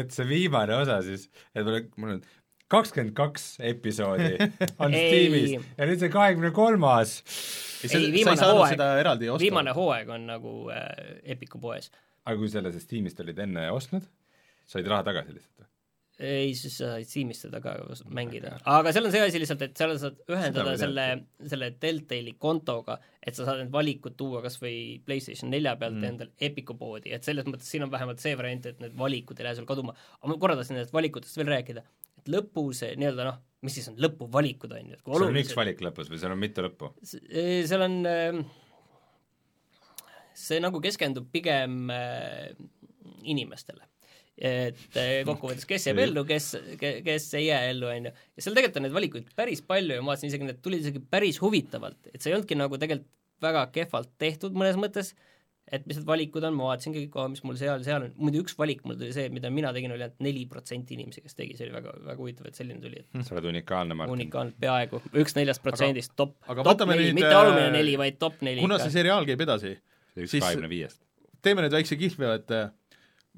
et see viimane osa siis, et mul, mul on kakskümmend kaks episoodi on Steamis ja nüüd see kahekümne kolmas. ei, viimane hooaeg, viimane hooaeg on nagu äh, Epiku poes. aga kui selle sa Steamist olid enne ostnud, said raha tagasi lihtsalt? Ei, siis sa said Steamist seda ka mängida, aga seal on see asi lihtsalt, et seal saad ühendada selle, selle Deltali kontoga, et sa saad need valikud tuua kas või PlayStation nelja pealt mm. endale Epiku poodi, et selles mõttes siin on vähemalt see variant, et need valikud ei lähe sul kaduma. aga ma korra tahtsin nendest valikutest veel rääkida, et lõpu see nii-öelda noh, mis siis on lõpuvalikud, on ju, et kui olulised... seal on üks valik lõpus või seal on mitu lõppu? seal on, ähm, see nagu keskendub pigem äh, inimestele et äh, kokkuvõttes, kes jääb ellu, kes, kes ei jää ellu, on ju. ja seal tegelikult on neid valikuid päris palju ja ma vaatasin isegi, need tulid isegi päris huvitavalt, et see ei olnudki nagu tegelikult väga kehvalt tehtud mõnes mõttes, et mis need valikud on, ma vaatasingi kõik, mis mul seal, seal on, muidu üks valik mul tuli see, mida mina tegin, oli ainult neli protsenti inimesi, kes tegi, see oli väga, väga huvitav, et selline tuli, et sa oled unikaalne, Martin. unikaalne, peaaegu, üks neljast protsendist, top, top neli, mitte alumine neli, vaid top neli. kuna see seriaal käib edasi, siis teeme nüüd väikse kihlveo, et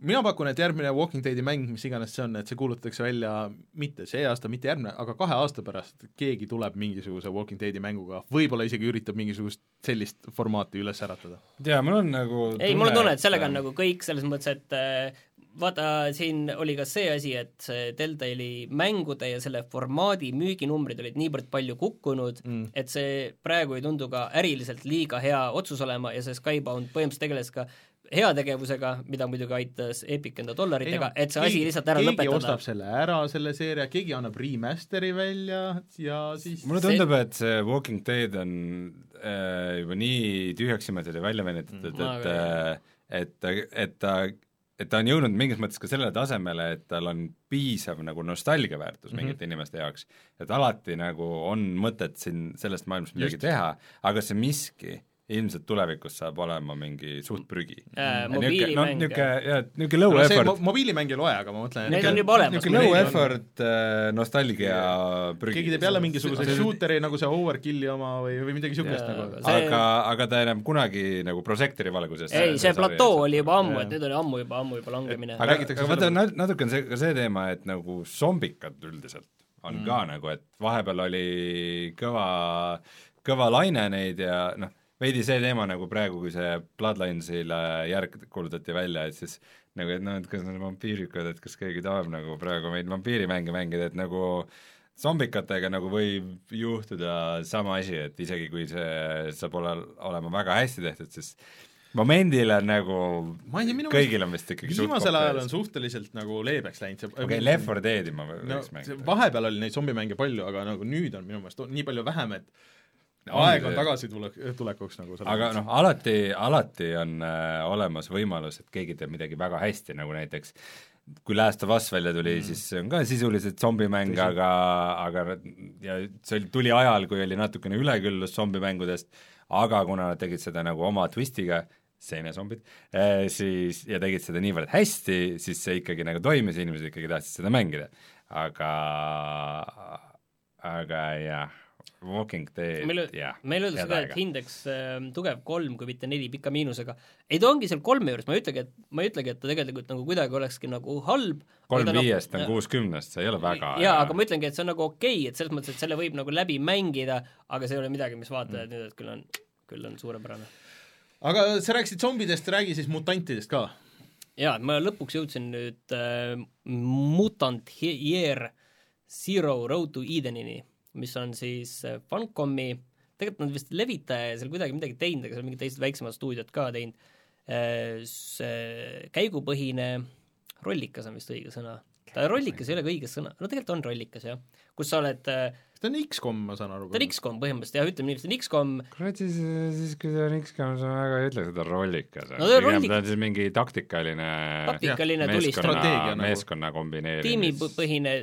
mina pakun, et järgmine Walking Deadi mäng, mis iganes see on, et see kuulutatakse välja mitte see aasta, mitte järgmine, aga kahe aasta pärast keegi tuleb mingisuguse Walking Deadi mänguga, võib-olla isegi üritab mingisugust sellist formaati üles äratada. jaa, mul on nagu ei, mul on tunne, et sellega on nagu kõik selles mõttes, et äh, vaata, siin oli ka see asi, et see Deltali mängude ja selle formaadi müüginumbrid olid niivõrd palju kukkunud mm., et see praegu ei tundu ka äriliselt liiga hea otsus olema ja see Skybound põhimõtteliselt tegeles ka heategevusega, mida muidugi aitas Epic enda dollaritega, et see keegi, asi lihtsalt ära keegi lõpetada. keegi ostab selle ära, selle seeria, keegi annab remaster'i välja ja siis mulle tundub see..., et see Walking Dead on äh, juba nii tühjaks imetud ja välja venitatud, et, et, äh, et, et, ta et ta on jõudnud mingis mõttes ka sellele tasemele, et tal on piisav nagu nostalgiaväärtus mm -hmm. mingite inimeste jaoks, et alati nagu on mõtet siin sellest maailmast midagi Just. teha, aga see miski ilmselt tulevikus saab olema mingi suht prügi äh,. mobiilimäng. niisugune, niisugune low no, effort mo. mobiilimäng ei loe, aga ma mõtlen Need on juba olemas. niisugune low effort äh, nostalgia prügi. keegi teeb jälle mingisuguse shooter'i nagu see Overkilli oma või, või midagi niisugust nagu. See... aga, aga ta enam kunagi nagu prožektori valguses ei, see platoo oli juba ammu, et nüüd oli ammu juba, ammu juba langemine. aga, aga vaata, natuke on see, ka see teema, et nagu zombikad üldiselt on mm. ka nagu, et vahepeal oli kõva, kõva laine neid ja noh, veidi see teema nagu praegu, kui see Bloodlinesile järg kuulutati välja, et siis nagu, et noh, et kas need vampiirikud, et kas keegi tahab nagu praegu meid vampiirimänge mängida, et nagu zombikatega nagu võib juhtuda sama asi, et isegi kui see saab olla, olema väga hästi tehtud, siis momendil on nagu kõigil on vist ikkagi viimasel ajal on suhteliselt nagu leebeks läinud see okei okay,, Left 4 Dead'i ma võiks no, mängida. vahepeal oli neid zombimänge palju, aga nagu nüüd on minu meelest nii palju vähem, et aeg on tagasitulek, tulekuks nagu aga noh, alati, alati on äh, olemas võimalus, et keegi teeb midagi väga hästi, nagu näiteks kui Last of Us välja tuli mm., siis see on ka sisuliselt zombimäng, aga, aga ja see oli, tuli ajal, kui oli natukene üleküllus zombimängudest, aga kuna nad tegid seda nagu oma twistiga, seenezombid eh,, siis, ja tegid seda niivõrd hästi, siis see ikkagi nagu toimis ja inimesed ikkagi tahtsid seda mängida. aga, aga jah Walking Dead meil, jah. meil öeldakse ka, et hindeks äh, tugev kolm, kui mitte neli pika miinusega. ei ta ongi seal kolme juures, ma ei ütlegi, et, ma ei ütlegi, et ta tegelikult nagu kuidagi olekski nagu halb. kolm viiest on kuuskümnest, see ei ole väga jaa, aga ma ütlengi, et see on nagu okei okay,, et selles mõttes, et selle võib nagu läbi mängida, aga see ei ole midagi, mis vaatajad mm. nüüd, et küll on, küll on suurepärane. aga sa rääkisid zombidest, räägi siis mutantidest ka. jaa, ma lõpuks jõudsin nüüd äh, Mutant Year Zero Road to Edenini mis on siis äh, Funcomi, tegelikult nad vist levitaja ja seal kuidagi midagi teinud, aga seal mingid teised väiksemad stuudiod ka teinud, see käigupõhine rollikas on vist õige sõna. ta rollikas ei ole ka õige sõna, no tegelikult on rollikas jah, kus sa oled ta on X-kom, ma saan aru. ta on X-kom põhimõtteliselt jah, ütleme nii, et see on X-kom kurat, siis, siis kui ta on X-kom, siis ma väga ei ütle, on rollikas. no ta on rollik-. ta on siis mingi taktikaline taktikaline tulistamine. Nagu. meeskonna kombineerimine. tiimipõhine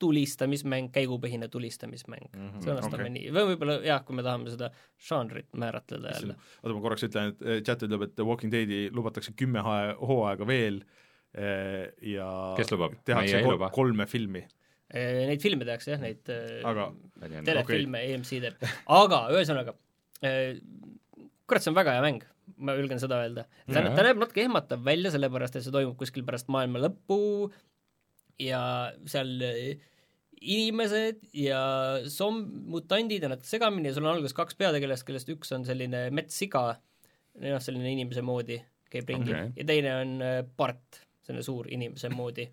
tulistamismäng, käigupõhine tulistamismäng mm, -hmm, sõnastame okay. nii, või võib-olla jah, kui me tahame seda žanrit määratleda jälle. oota, ma korraks ütlen, et eh, chat ütleb, et Walking Deadi lubatakse kümme hooaega veel eh, ja kes lubab? tehakse kol luba. kolme filmi eh, Neid filme tehakse jah, neid aga, telefilme okay. EMC teeb, aga ühesõnaga, kurat, see on väga hea mäng, ma julgen seda öelda. ta, ta näeb natuke ehmatav välja, sellepärast et see toimub kuskil pärast maailma lõppu ja seal inimesed ja som-, mutandid ja nad segamini ja sul on alguses kaks peategelast, kellest üks on selline metssiga, noh, selline inimese moodi, käib ringi okay., ja teine on äh, part, selline suur inimese moodi.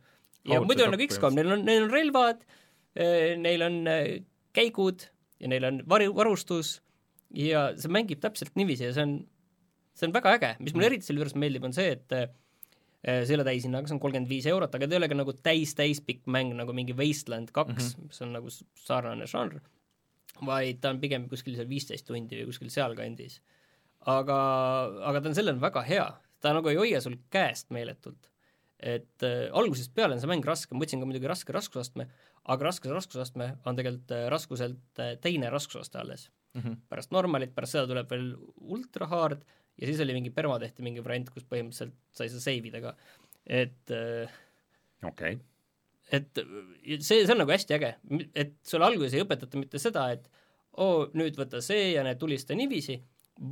ja muidu on nagu X-kom, neil on, neil on relvad, äh, neil on äh, käigud ja neil on varu, varustus ja see mängib täpselt niiviisi ja see on, see on väga äge, mis mulle mm. eriti selle juures meeldib, on see, et Äh, ole täishinnaga, see on kolmkümmend viis eurot, aga ta ei ole ka nagu täis, täispikk mäng nagu mingi Wasteland kaks mm, -hmm. mis on nagu sarnane žanr, vaid ta on pigem kuskil seal viisteist tundi või kuskil sealkandis. aga, aga ta on sellena väga hea, ta nagu ei hoia sul käest meeletult. et äh, algusest peale on see mäng raske, ma võtsin ka muidugi raske raskusastme, aga raske raskusastme on tegelikult äh, raskuselt äh, teine raskusaste alles mm. -hmm. pärast normalit, pärast seda tuleb veel ultra hard ja siis oli mingi permatehti mingi variant, kus põhimõtteliselt sai seda save ida ka, et äh, okei. okay. et see, see on nagu hästi äge, et sulle alguses ei õpetata mitte seda, et oo oh,, nüüd võta see ja need tulista niiviisi,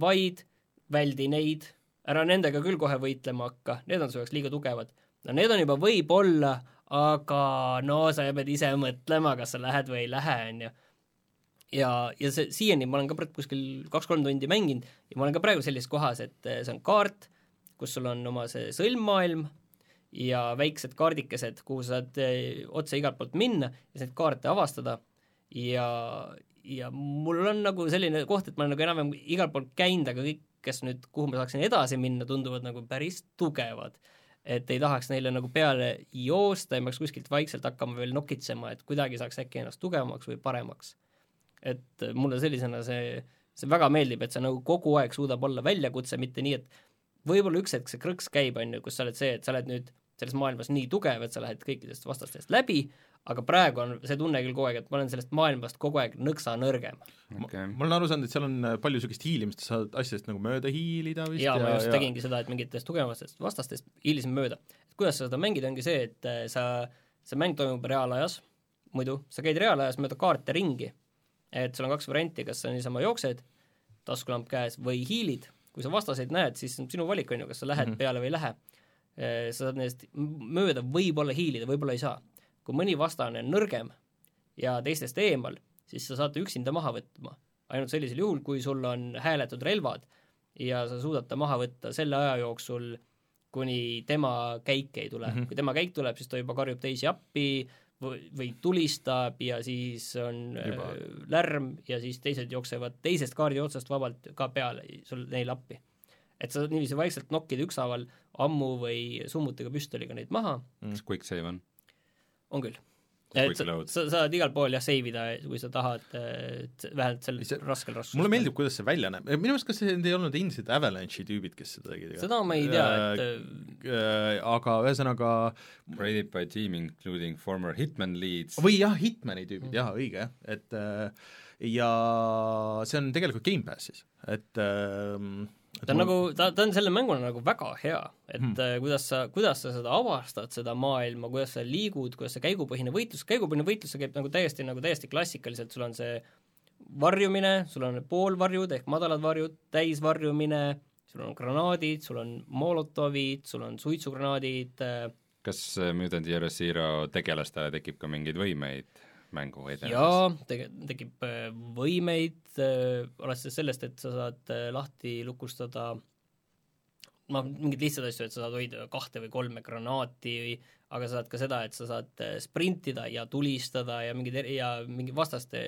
vaid väldi neid, ära nendega küll kohe võitlema hakka, need on su jaoks liiga tugevad. no need on juba võib-olla, aga no sa pead ise mõtlema, kas sa lähed või ei lähe, on ju ja, ja see siiani ma olen ka kuskil kaks-kolm tundi mänginud ja ma olen ka praegu sellises kohas, et eh, see on kaart, kus sul on oma see sõlmmaailm ja väiksed kaardikesed, kuhu sa saad eh, otse igalt poolt minna ja neid kaarte avastada ja, ja mul on nagu selline koht, et ma olen nagu enam-vähem igalt poolt käinud, aga kõik, kes nüüd, kuhu ma saaksin edasi minna, tunduvad nagu päris tugevad. et ei tahaks neile nagu peale joosta ma peaks kuskilt vaikselt hakkama veel nokitsema, et kuidagi saaks äkki ennast tugevamaks või paremaks et mulle sellisena see, see väga meeldib, et see nagu kogu aeg suudab olla väljakutse, mitte nii, et võib-olla üks hetk see krõks käib, on ju, kus sa oled see, et sa oled nüüd selles maailmas nii tugev, et sa lähed kõikidest vastastest läbi, aga praegu on see tunne küll kogu aeg, et ma olen sellest maailmast kogu aeg nõksa nõrgem. Okay.. ma olen aru saanud, et seal on äh, palju niisugust hiilimist, sa saad asjadest nagu mööda hiilida vist jaa, ma just ja... tegingi seda, et mingitest tugevamatest vastastest hiilisin mööda. kuidas sa seda mängid, ongi see, et äh, sa, see mäng toimub reaalajas, muidu sa käid reaalajas mööda kaarte ringi et sul on kaks varianti, kas sa niisama jooksed, taskulamp käes, või hiilid, kui sa vastaseid näed, siis on sinu valik, on ju, kas sa lähed mm -hmm. peale või ei lähe. Äh, sa saad nendest mööda võib-olla hiilida, võib-olla ei saa. kui mõni vastane on nõrgem ja teistest eemal, siis sa saad ta üksinda maha võtma. ainult sellisel juhul, kui sul on hääletud relvad ja sa suudad ta maha võtta selle aja jooksul, kuni tema käik ei tule mm. -hmm. kui tema käik tuleb, siis ta juba karjub teisi appi, või, või tulistab ja siis on Juba. Äh, lärm ja siis teised jooksevad teisest kaardi otsast vabalt ka peale sul neile appi. et sa niiviisi vaikselt nokkida ükshaaval ammu või summutiga püstoliga neid maha. kas quick save on? on küll et sa, sa saad igal pool jah save ida, kui sa tahad, et vähemalt sel see, raskel raskusel. mulle meeldib, kuidas see välja näeb, minu meelest kas need ei olnud endiselt Avalanche'i tüübid, kes seda tegid? seda ma ei tea, et äh, äh, aga ühesõnaga Raided by team including former Hitman leads või jah, Hitmani tüübid mm., jah, õige jah, et äh, ja see on tegelikult Gamepassis, et äh, ta on nagu, ta, ta on selle mänguna nagu väga hea, et hmm. Äh, kuidas sa, kuidas sa seda avastad, seda maailma, kuidas sa liigud, kuidas see käigupõhine võitlus, käigupõhine võitlus, see käib nagu täiesti, nagu täiesti klassikaliselt, sul on see varjumine, sul on poolvarjud ehk madalad varjud, täisvarjumine, sul on granaadid, sul on molotovid, sul on suitsugranaadid äh, kas äh, Mutant Year Zero tegelastele tekib ka mingeid võimeid? Mängu edenedes? jaa, tekib äh, võimeid äh,, alates sellest, et sa saad äh, lahti lukustada noh, mingeid lihtsaid asju, et sa saad hoida kahte või kolme granaati, aga sa saad ka seda, et sa saad äh, sprintida ja tulistada ja mingid eri- ja mingi vastaste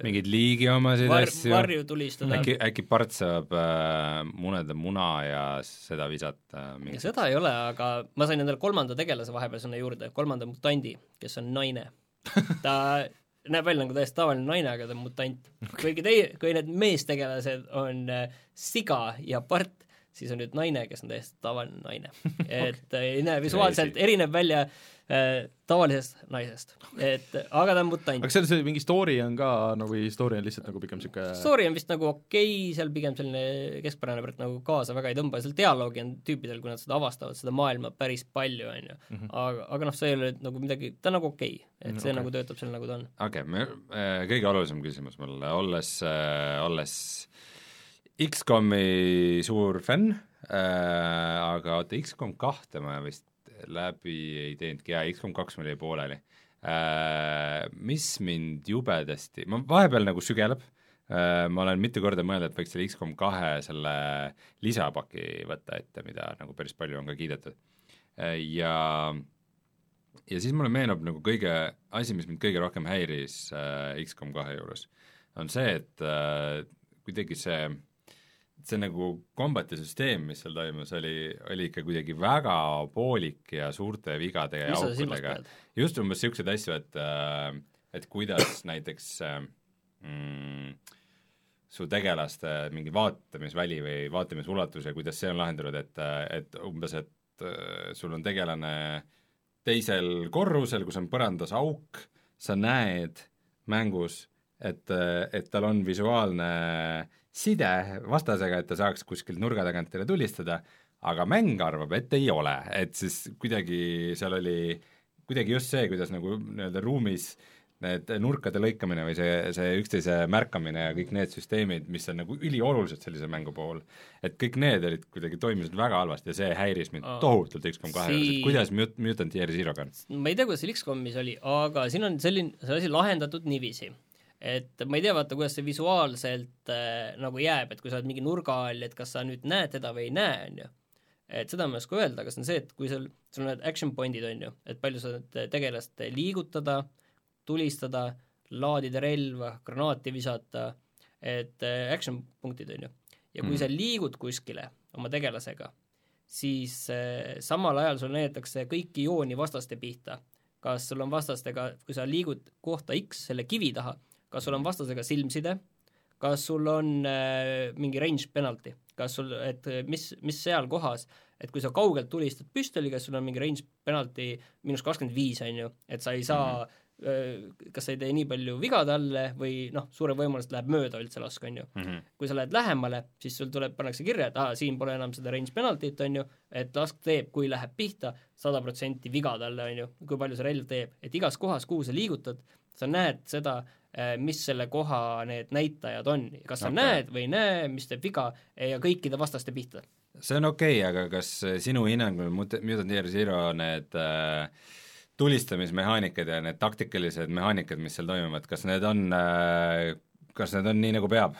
mingeid liigi omasid var, asju, varju tulistada. äkki, äkki part saab äh, muneda muna ja seda visata mingi... seda ei ole, aga ma sain endale kolmanda tegelase vahepeal sinna juurde, kolmanda mutandi, kes on naine ta näeb välja nagu täiesti tavaline naine, aga ta on mutant. kuigi teie, kui need meestegelased on äh, siga ja part, siis on nüüd naine, kes on täiesti tavaline naine. et äh, ei näe visuaalselt, erineb välja äh, tavalisest naisest, et aga ta on mutant. aga seal see mingi story on ka nagu või story on lihtsalt nagu pigem niisugune story on vist nagu okei okay,, seal pigem selline keskpärane, et nagu kaasa väga ei tõmba, seal dialoogi on tüüpidel, kui nad seda avastavad, seda maailma päris palju, on ju. Mhm. aga, aga noh, see ei ole nagu midagi, ta on nagu okei okay., et see okay. nagu töötab seal, nagu ta on. okei okay,, me äh,, kõige olulisem küsimus mul, olles äh,, olles X-komi suur fänn äh,, aga oota, X-kom kahte ma vist läbi ei teinudki, jaa, X-kom kaks mul jäi pooleli äh,. Mis mind jubedasti, ma vahepeal nagu sügeleb äh,, ma olen mitu korda mõelnud, et võiks selle X-kom kahe selle lisapaki võtta ette, mida nagu päris palju on ka kiidetud äh,. Ja ja siis mulle meenub nagu kõige, asi, mis mind kõige rohkem häiris äh, X-kom kahe juures, on see, et äh, kuidagi see äh, see nagu kombati süsteem, mis seal toimus, oli, oli ikka kuidagi väga poolik ja suurte vigade ja aukudega. just umbes niisuguseid asju, et äh, et kuidas näiteks äh, mm, su tegelaste mingi vaatamisväli või vaatamisulatus ja kuidas see on lahendatud, et, et umbes, et äh, sul on tegelane teisel korrusel, kus on põrandas auk, sa näed mängus, et, et tal on visuaalne äh, side vastasega, et ta saaks kuskilt nurga tagant teile tulistada, aga mäng arvab, et ei ole, et siis kuidagi seal oli kuidagi just see, kuidas nagu nii-öelda ruumis need nurkade lõikamine või see, see üksteise märkamine ja kõik need süsteemid, mis on nagu üliolulised sellise mängu puhul, et kõik need olid kuidagi, toimisid väga halvasti ja see häiris mind oh. tohutult X-kom kahe juures, et kuidas Mut-, Mutant Year Zero'ga on? ma ei tea, kuidas seal X-komis oli, aga siin on selline, see asi lahendatud niiviisi et ma ei tea, vaata, kuidas see visuaalselt äh, nagu jääb, et kui sa oled mingi nurga all, et kas sa nüüd näed teda või ei näe, on ju. et seda ma ei oska öelda, aga see on see, et kui sul, sul on need action point'id, on ju, et palju sa tegelast liigutada, tulistada, laadida relva, granaati visata, et äh, action punktid, on ju. ja kui mm. sa liigud kuskile oma tegelasega, siis äh, samal ajal sul näidatakse kõiki jooni vastaste pihta. kas sul on vastastega, kui sa liigud kohta X selle kivi taha, kas sul on vastasega silmside, kas sul on äh, mingi range penalty, kas sul, et mis, mis seal kohas, et kui sa kaugelt tulistad püstoliga, sul on mingi range penalty miinus kakskümmend viis, on ju, et sa ei saa mm -hmm kas sa ei tee nii palju viga talle või noh, suure võimalusest läheb mööda üldse lask, on ju. Mm. -hmm. kui sa lähed lähemale, siis sul tuleb, pannakse kirja, et aa, siin pole enam seda range penalty't, on ju, et lask teeb, kui läheb pihta, sada protsenti viga talle, on ju, kui palju see relv teeb, et igas kohas, kuhu sa liigutad, sa näed seda, Äh, mis selle koha need näitajad on, kas sa okay. näed või ei näe, mis teeb viga ja kõikide vastaste pihta. see on okei okay,, aga kas sinu hinnangul Mutant Year Zero need äh, tulistamismehaanikad ja need taktikalised mehaanikad, mis seal toimuvad, kas need on äh, kas need on nii, nagu peab?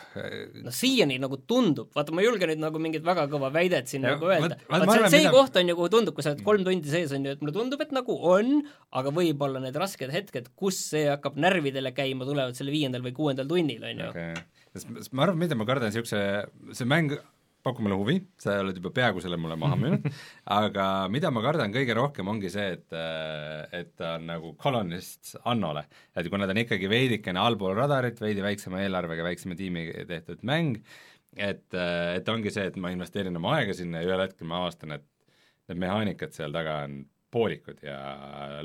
no siiani nagu tundub, vaata ma ei julge nüüd nagu mingit väga kõva väidet siin ja, nagu öelda, vaat see, see mida... koht on ju, kuhu tundub, kui sa oled kolm tundi sees, on ju, et mulle tundub, et nagu on, aga võib-olla need rasked hetked, kus see hakkab närvidele käima, tulevad selle viiendal või kuuendal tunnil, on ju. Okay.. sest ma arvan, mida ma kardan, niisuguse, see mäng pakub mulle huvi, sa oled juba peaaegu selle mulle maha müünud aga mida ma kardan kõige rohkem, ongi see, et et ta on nagu Colonist Annole. et kuna ta on ikkagi veidikene allpool radarit, veidi väiksema eelarvega, väiksema tiimiga tehtud mäng, et, et ongi see, et ma investeerin oma aega sinna ja ühel hetkel ma avastan, et need mehaanikad seal taga on poolikud ja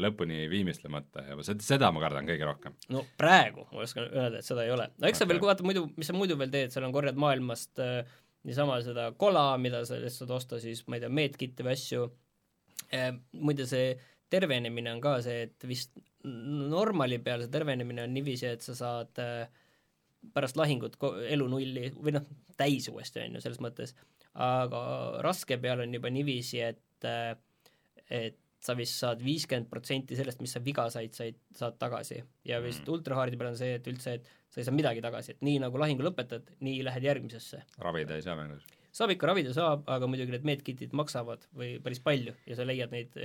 lõpuni viimistlemata ja seda, seda ma kardan kõige rohkem. no praegu ma oskan öelda, et seda ei ole. no eks sa okay. veel, vaata muidu, mis sa muidu veel teed, seal on korjad maailmast äh, niisama seda kola, mida sellest saad osta siis, ma ei tea, medkit'e või asju, muide see tervenemine on ka see, et vist normali peal see tervenemine on niiviisi, et sa saad äh, pärast lahingut elu nulli või noh, täis uuesti, on ju, selles mõttes, aga raske peal on juba niiviisi, et äh, et sa vist saad viiskümmend protsenti sellest, mis sa viga said, said, saad tagasi. ja vist mm. ultrahardi peal on see, et üldse, et sa ei saa midagi tagasi, et nii nagu lahingu lõpetad, nii lähed järgmisesse. ravida ei saa mängus? saab ikka ravida, saab, aga muidugi need medkitid maksavad või päris palju ja sa leiad neid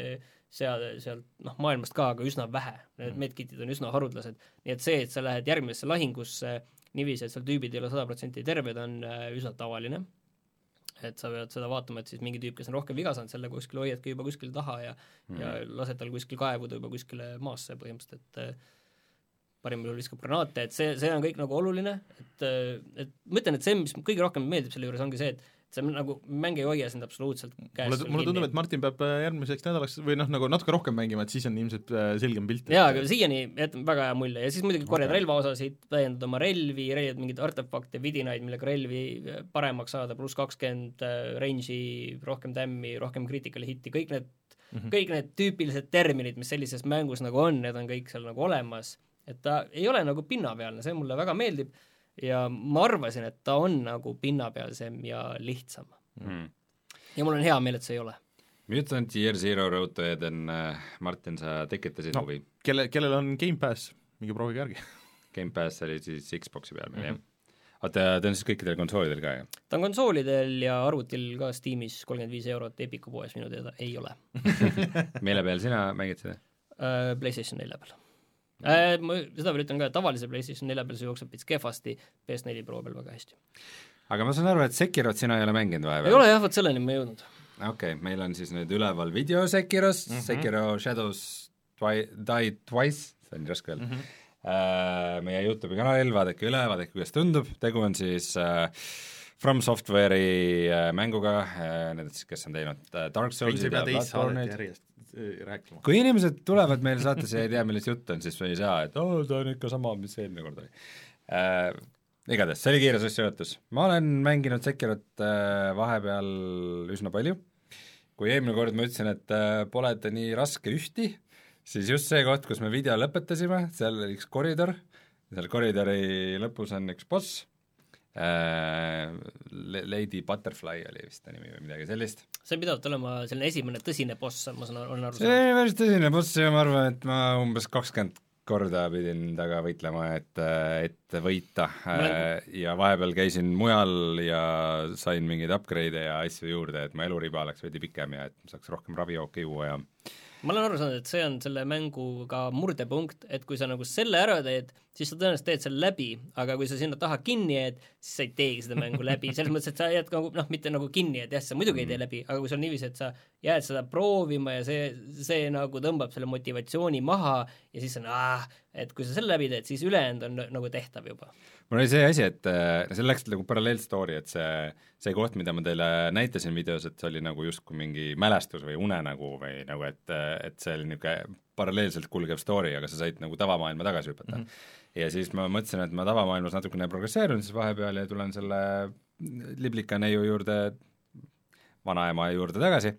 seal, sealt noh, maailmast ka, aga üsna vähe, need mm. medkitid on üsna haruldased. nii et see, et sa lähed järgmisesse lahingusse niiviisi, et seal tüübid ei ole sada protsenti terved, on üsna tavaline et sa pead seda vaatama, et siis mingi tüüp, kes on rohkem viga saanud, selle kuskil hoiadki juba kuskil taha ja mm. ja lased tal kuskil kaevuda juba kuskile maasse põhimõtteliselt, et parimal juhul viskab granaate, et see, see on kõik nagu oluline, et, et ma ütlen, et see, mis kõige rohkem meeldib selle juures, ongi see, et see on nagu, mäng ei hoia sind absoluutselt käes mulle, mulle tundub, et Martin peab äh, järgmiseks nädalaks või noh, nagu natuke rohkem mängima, et siis on ilmselt äh, selgem pilt. jaa, aga siiani jätab väga hea mulje ja siis muidugi korjad okay. relvaosasid, täiendad oma relvi, relvad mingeid artefakte, vidinaid, millega relvi äh, paremaks saada, pluss kakskümmend range'i, rohkem tämmi, rohkem critical hit'i, kõik need mm, -hmm. kõik need tüüpilised terminid, mis sellises mängus nagu on, need on kõik seal nagu olemas, et ta ei ole nagu pinnapealne, see mulle väga meeldib ja ma arvasin, et ta on nagu pinnapealsem ja lihtsam mm.. ja mul on hea meel, et see ei ole. Mutant Year Zero Road to Eden, äh, Martin, sa tekitasid no, huvi? kelle, kellel on Gamepass, minge proovige järgi Gamepass oli siis Xbox'i peal meil mm, -hmm. jah? oota, ta on siis kõikidel konsoolidel ka, jah? ta on konsoolidel ja arvutil ka Steamis kolmkümmend viis eurot, Epiku poes minu teada ei ole mille peal sina mängid seda uh,? PlayStation nelja peal äh,. Ma seda veel ütlen ka, et tavalise PlayStation nelja peal see jookseb veits kehvasti, PS4 Pro peal väga hästi. aga ma saan aru, et Sekirot sina ei ole mänginud vahepeal? ei ole jah, vot selleni ma ei jõudnud. okei okay,, meil on siis nüüd üleval video Sekirost mm, -hmm. Sekiro Shadows twi-, Die Twice, see on nii raske öelda mm, -hmm. Uh, meie YouTube'i kanalil, vaadake üle, vaadake, kuidas tundub, tegu on siis uh, From Software'i uh, mänguga uh,, need kes on teinud Dark Souls'id ja Bloodborne'id Äh, rääkima. kui inimesed tulevad meile saatesse ja ei tea, millest jutt on, siis me ei saa, et oo, ta on ikka sama, mis eelmine kord oli äh,. igatahes, see oli kiire sissejuhatus. ma olen mänginud Sekirot äh, vahepeal üsna palju, kui eelmine kord ma ütlesin, et äh, pole ta nii raske ühti, siis just see koht, kus me video lõpetasime, seal oli üks koridor, seal koridori lõpus on üks boss Lady Butterfly oli vist ta nimi või midagi sellist see pidavat olema selline esimene tõsine boss, ma saan, olen aru saanud. see oli päris tõsine boss ja ma arvan, et ma umbes kakskümmend korda pidin taga võitlema, et, et võita olen... ja vahepeal käisin mujal ja sain mingeid upgrade'e ja asju juurde, et mu eluriba oleks veidi pikem ja et saaks rohkem ravijooke juua ja ma olen aru saanud, et see on selle mängu ka murdepunkt, et kui sa nagu selle ära teed, siis sa tõenäoliselt teed selle läbi, aga kui sa sinna taha kinni jääd, siis sa ei teegi seda mängu läbi, selles mõttes, et sa jääd nagu noh, mitte nagu kinni, et jah, sa muidugi ei tee mm. läbi, aga kui sul on niiviisi, et sa jääd seda proovima ja see, see nagu tõmbab selle motivatsiooni maha ja siis on ah, et kui sa selle läbi teed, siis ülejäänud on nagu tehtav juba mul oli see asi, et äh, see läks nagu paralleelstory, et see, see koht, mida ma teile näitasin videos, et see oli nagu justkui mingi mälestus või unenägu või nagu, et, et see oli niisugune paralleelselt kulgev story, aga sa said nagu tavamaailma tagasi hüpata mm. -hmm. ja siis ma mõtlesin, et ma tavamaailmas natukene progresseerun siis vahepeal ja tulen selle liblika neiu juurde, vanaema juurde tagasi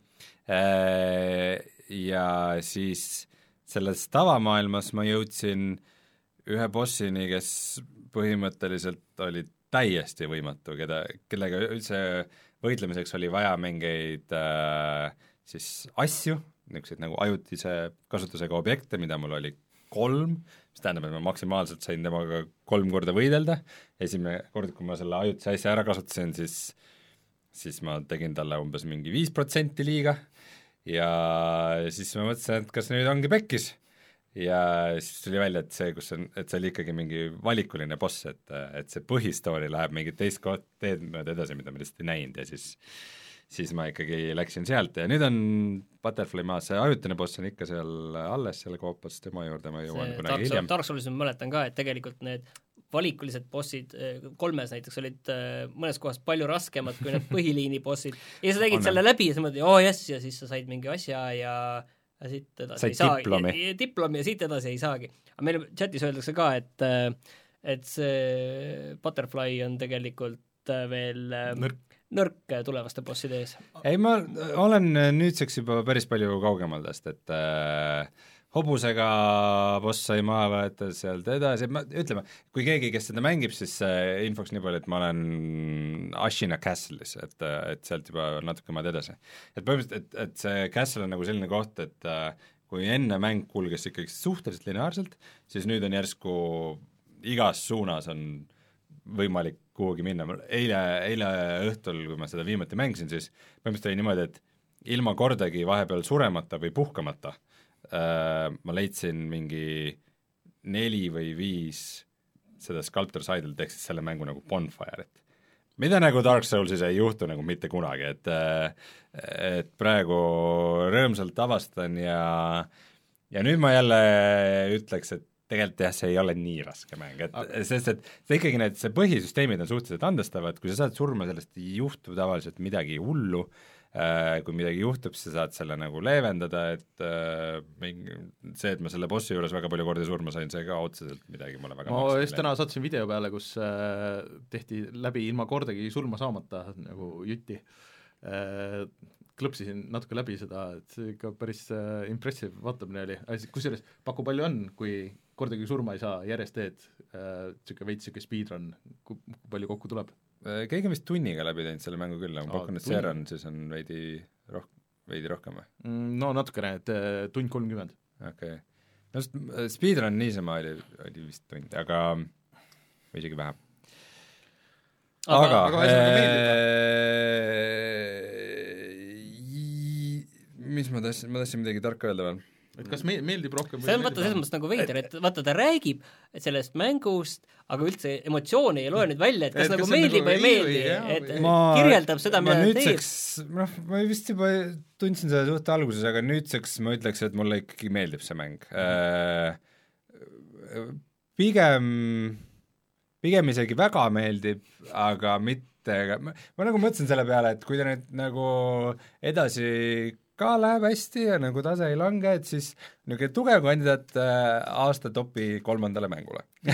äh, ja siis selles tavamaailmas ma jõudsin ühe bossini, kes põhimõtteliselt oli täiesti võimatu, keda, kellega üldse võitlemiseks oli vaja mingeid äh, siis asju, niisuguseid nagu ajutise kasutusega objekte, mida mul oli kolm, mis tähendab, et ma maksimaalselt sain temaga kolm korda võidelda, esimene kord, kui ma selle ajutise asja ära kasutasin, siis siis ma tegin talle umbes mingi viis protsenti liiga. Ja siis ma mõtlesin, et kas nüüd ongi pekkis ja siis tuli välja, et see, kus on, et see oli ikkagi mingi valikuline boss, et, et see põhistory läheb mingit teist koht, teed mööda edasi, mida ma lihtsalt ei näinud. Ja siis siis ma ikkagi läksin sealt. Ja nüüd on Butterfly maas, see ajutine boss on ikka seal alles, seal koopas, tema juurde ma jõuan kunagi hiljem. Dark Soulsis ma mäletan ka, et tegelikult need valikulised bossid eh, kolmes näiteks olid eh, mõnes kohas palju raskemad kui need põhiliini bossid. Ja sa tegid selle läbi ja sa mõtled, oo oh, jess, ja siis sa said mingi asja ja ja siit edasi Said ei saagi. diplomi. diplomi ja siit edasi ei saagi. aga meil chatis öeldakse ka, et et see Butterfly on tegelikult veel nõrk, nõrk tulevaste bosside ees. ei, ma olen nüüdseks juba päris palju kaugemal tast, et äh, hobusega boss sai maha võetud sealt edasi, ma, ütleme, kui keegi, kes seda mängib, siis infoks nii palju, et ma olen Ashina Castle'is, et, et sealt juba natuke maad edasi. et põhimõtteliselt, et, et see castle on nagu selline koht, et äh, kui enne mäng kulges ikkagi suhteliselt lineaarselt, siis nüüd on järsku igas suunas on võimalik kuhugi minna, eile, eile õhtul, kui ma seda viimati mängisin, siis põhimõtteliselt oli niimoodi, et ilma kordagi vahepeal suremata või puhkamata äh, ma leidsin mingi neli või viis seda Sculptor's Idol ehk siis selle mängu nagu Bonfire'it. mida nagu Dark Soulsis ei juhtu nagu mitte kunagi, et äh, et praegu rõõmsalt avastan ja ja nüüd ma jälle ütleks, et tegelikult jah, see ei ole nii raske mäng, et aga... sest et see ikkagi need, see põhisüsteemid on suhteliselt andestavad, kui sa saad surma, sellest ei juhtu tavaliselt midagi hullu äh,, kui midagi juhtub, siis sa saad selle nagu leevendada, et äh, see, et ma selle bossi juures väga palju kordi surma sain, see ka otseselt midagi mulle väga ma just täna sattusin video peale, kus äh, tehti läbi ilma kordagi surma saamata nagu jutti. Äh, klõpsisin natuke läbi seda, et see ikka päris äh, impressive vaatamine oli, kusjuures paku palju on, kui kordagi surma ei saa, järjest teed. Niisugune äh, veits niisugune speedrun, kui palju kokku tuleb? Äh, keegi on vist tunniga läbi teinud selle mängu küll, ma pakun, et see run siis on veidi roh-, veidi rohkem või? Mm, no natukene, et äh, tund kolmkümmend. okei okay.. no speedrun niisama oli, oli vist tund, aga või isegi vähem. aga, aga, aga äh, mis ma tahtsin, ma tahtsin midagi tarka öelda veel et kas me-, meeldib rohkem see on vaata selles mõttes nagu veider, et vaata ta räägib sellest mängust, aga üldse emotsiooni ei loe nüüd välja, et kas et nagu kas meeldib nagu või ei meeldi, et ma, kirjeldab seda, mida ta teeb. noh, ma vist juba tundsin seda suht alguses, aga nüüdseks ma ütleks, et mulle ikkagi meeldib see mäng äh,. pigem, pigem isegi väga meeldib, aga mitte ma, ma nagu mõtlesin selle peale, et kui ta nüüd nagu edasi ka läheb hästi ja nagu tase ei lange, et siis niisugune tugev kandidaat äh, aasta topi kolmandale mängule.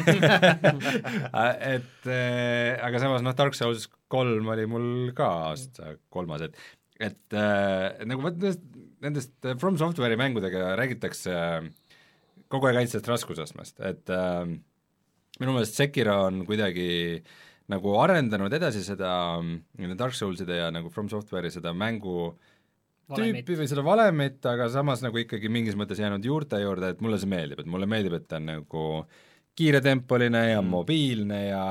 Et äh, aga samas noh, Dark Souls kolm oli mul ka aasta kolmas, et et äh, nagu vot nendest, nendest From Software'i mängudega räägitakse äh, kogu aeg ainult sellest raskusastmest, et äh, minu meelest Sekiro on kuidagi nagu arendanud edasi seda Dark Soulside ja nagu From Software'i seda mängu äh, tüüpi või seda valemit, aga samas nagu ikkagi mingis mõttes jäänud juurte juurde, et mulle see meeldib, et mulle meeldib, et ta on nagu kiiretempoline ja mm. mobiilne ja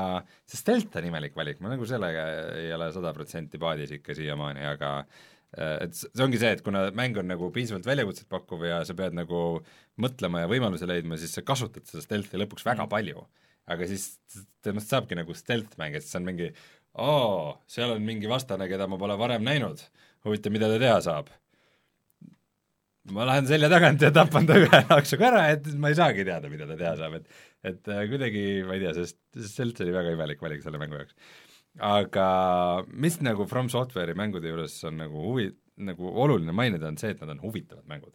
see stealth on imelik valik, ma nagu sellega ei ole sada protsenti paadis ikka siiamaani, aga äh, et see ongi see, et kuna mäng on nagu piisavalt väljakutset pakkuv ja sa pead nagu mõtlema ja võimalusi leidma, siis sa kasutad seda stealth'i lõpuks väga mm. palju. aga siis temast saabki nagu stealth mäng, et see on mingi oo, seal on mingi vastane, keda ma pole varem näinud huvitav, mida ta teha saab. ma lähen selja tagant ja tapan ta ühe naksuga ära, et ma ei saagi teada, mida ta teha saab, et et äh, kuidagi, ma ei tea, sest, sest Selts oli väga imelik valik selle mängu jaoks. aga mis nagu From Software'i mängude juures on nagu huvi, nagu oluline mainida, on see, et nad on huvitavad mängud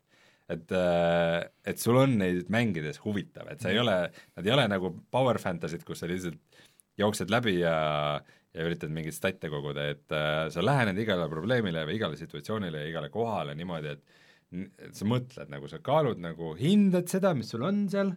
et, äh, et sul on neid mängides huvitav, et sa ei mhm. ole, nad ei ole nagu power fantasy'd, kus sa lihtsalt jooksed läbi ja ja üritad mingeid statte koguda, et äh, sa lähened igale probleemile või igale situatsioonile ja igale kohale niimoodi, et sa mõtled nagu, sa kaalud nagu, hindad seda, mis sul on seal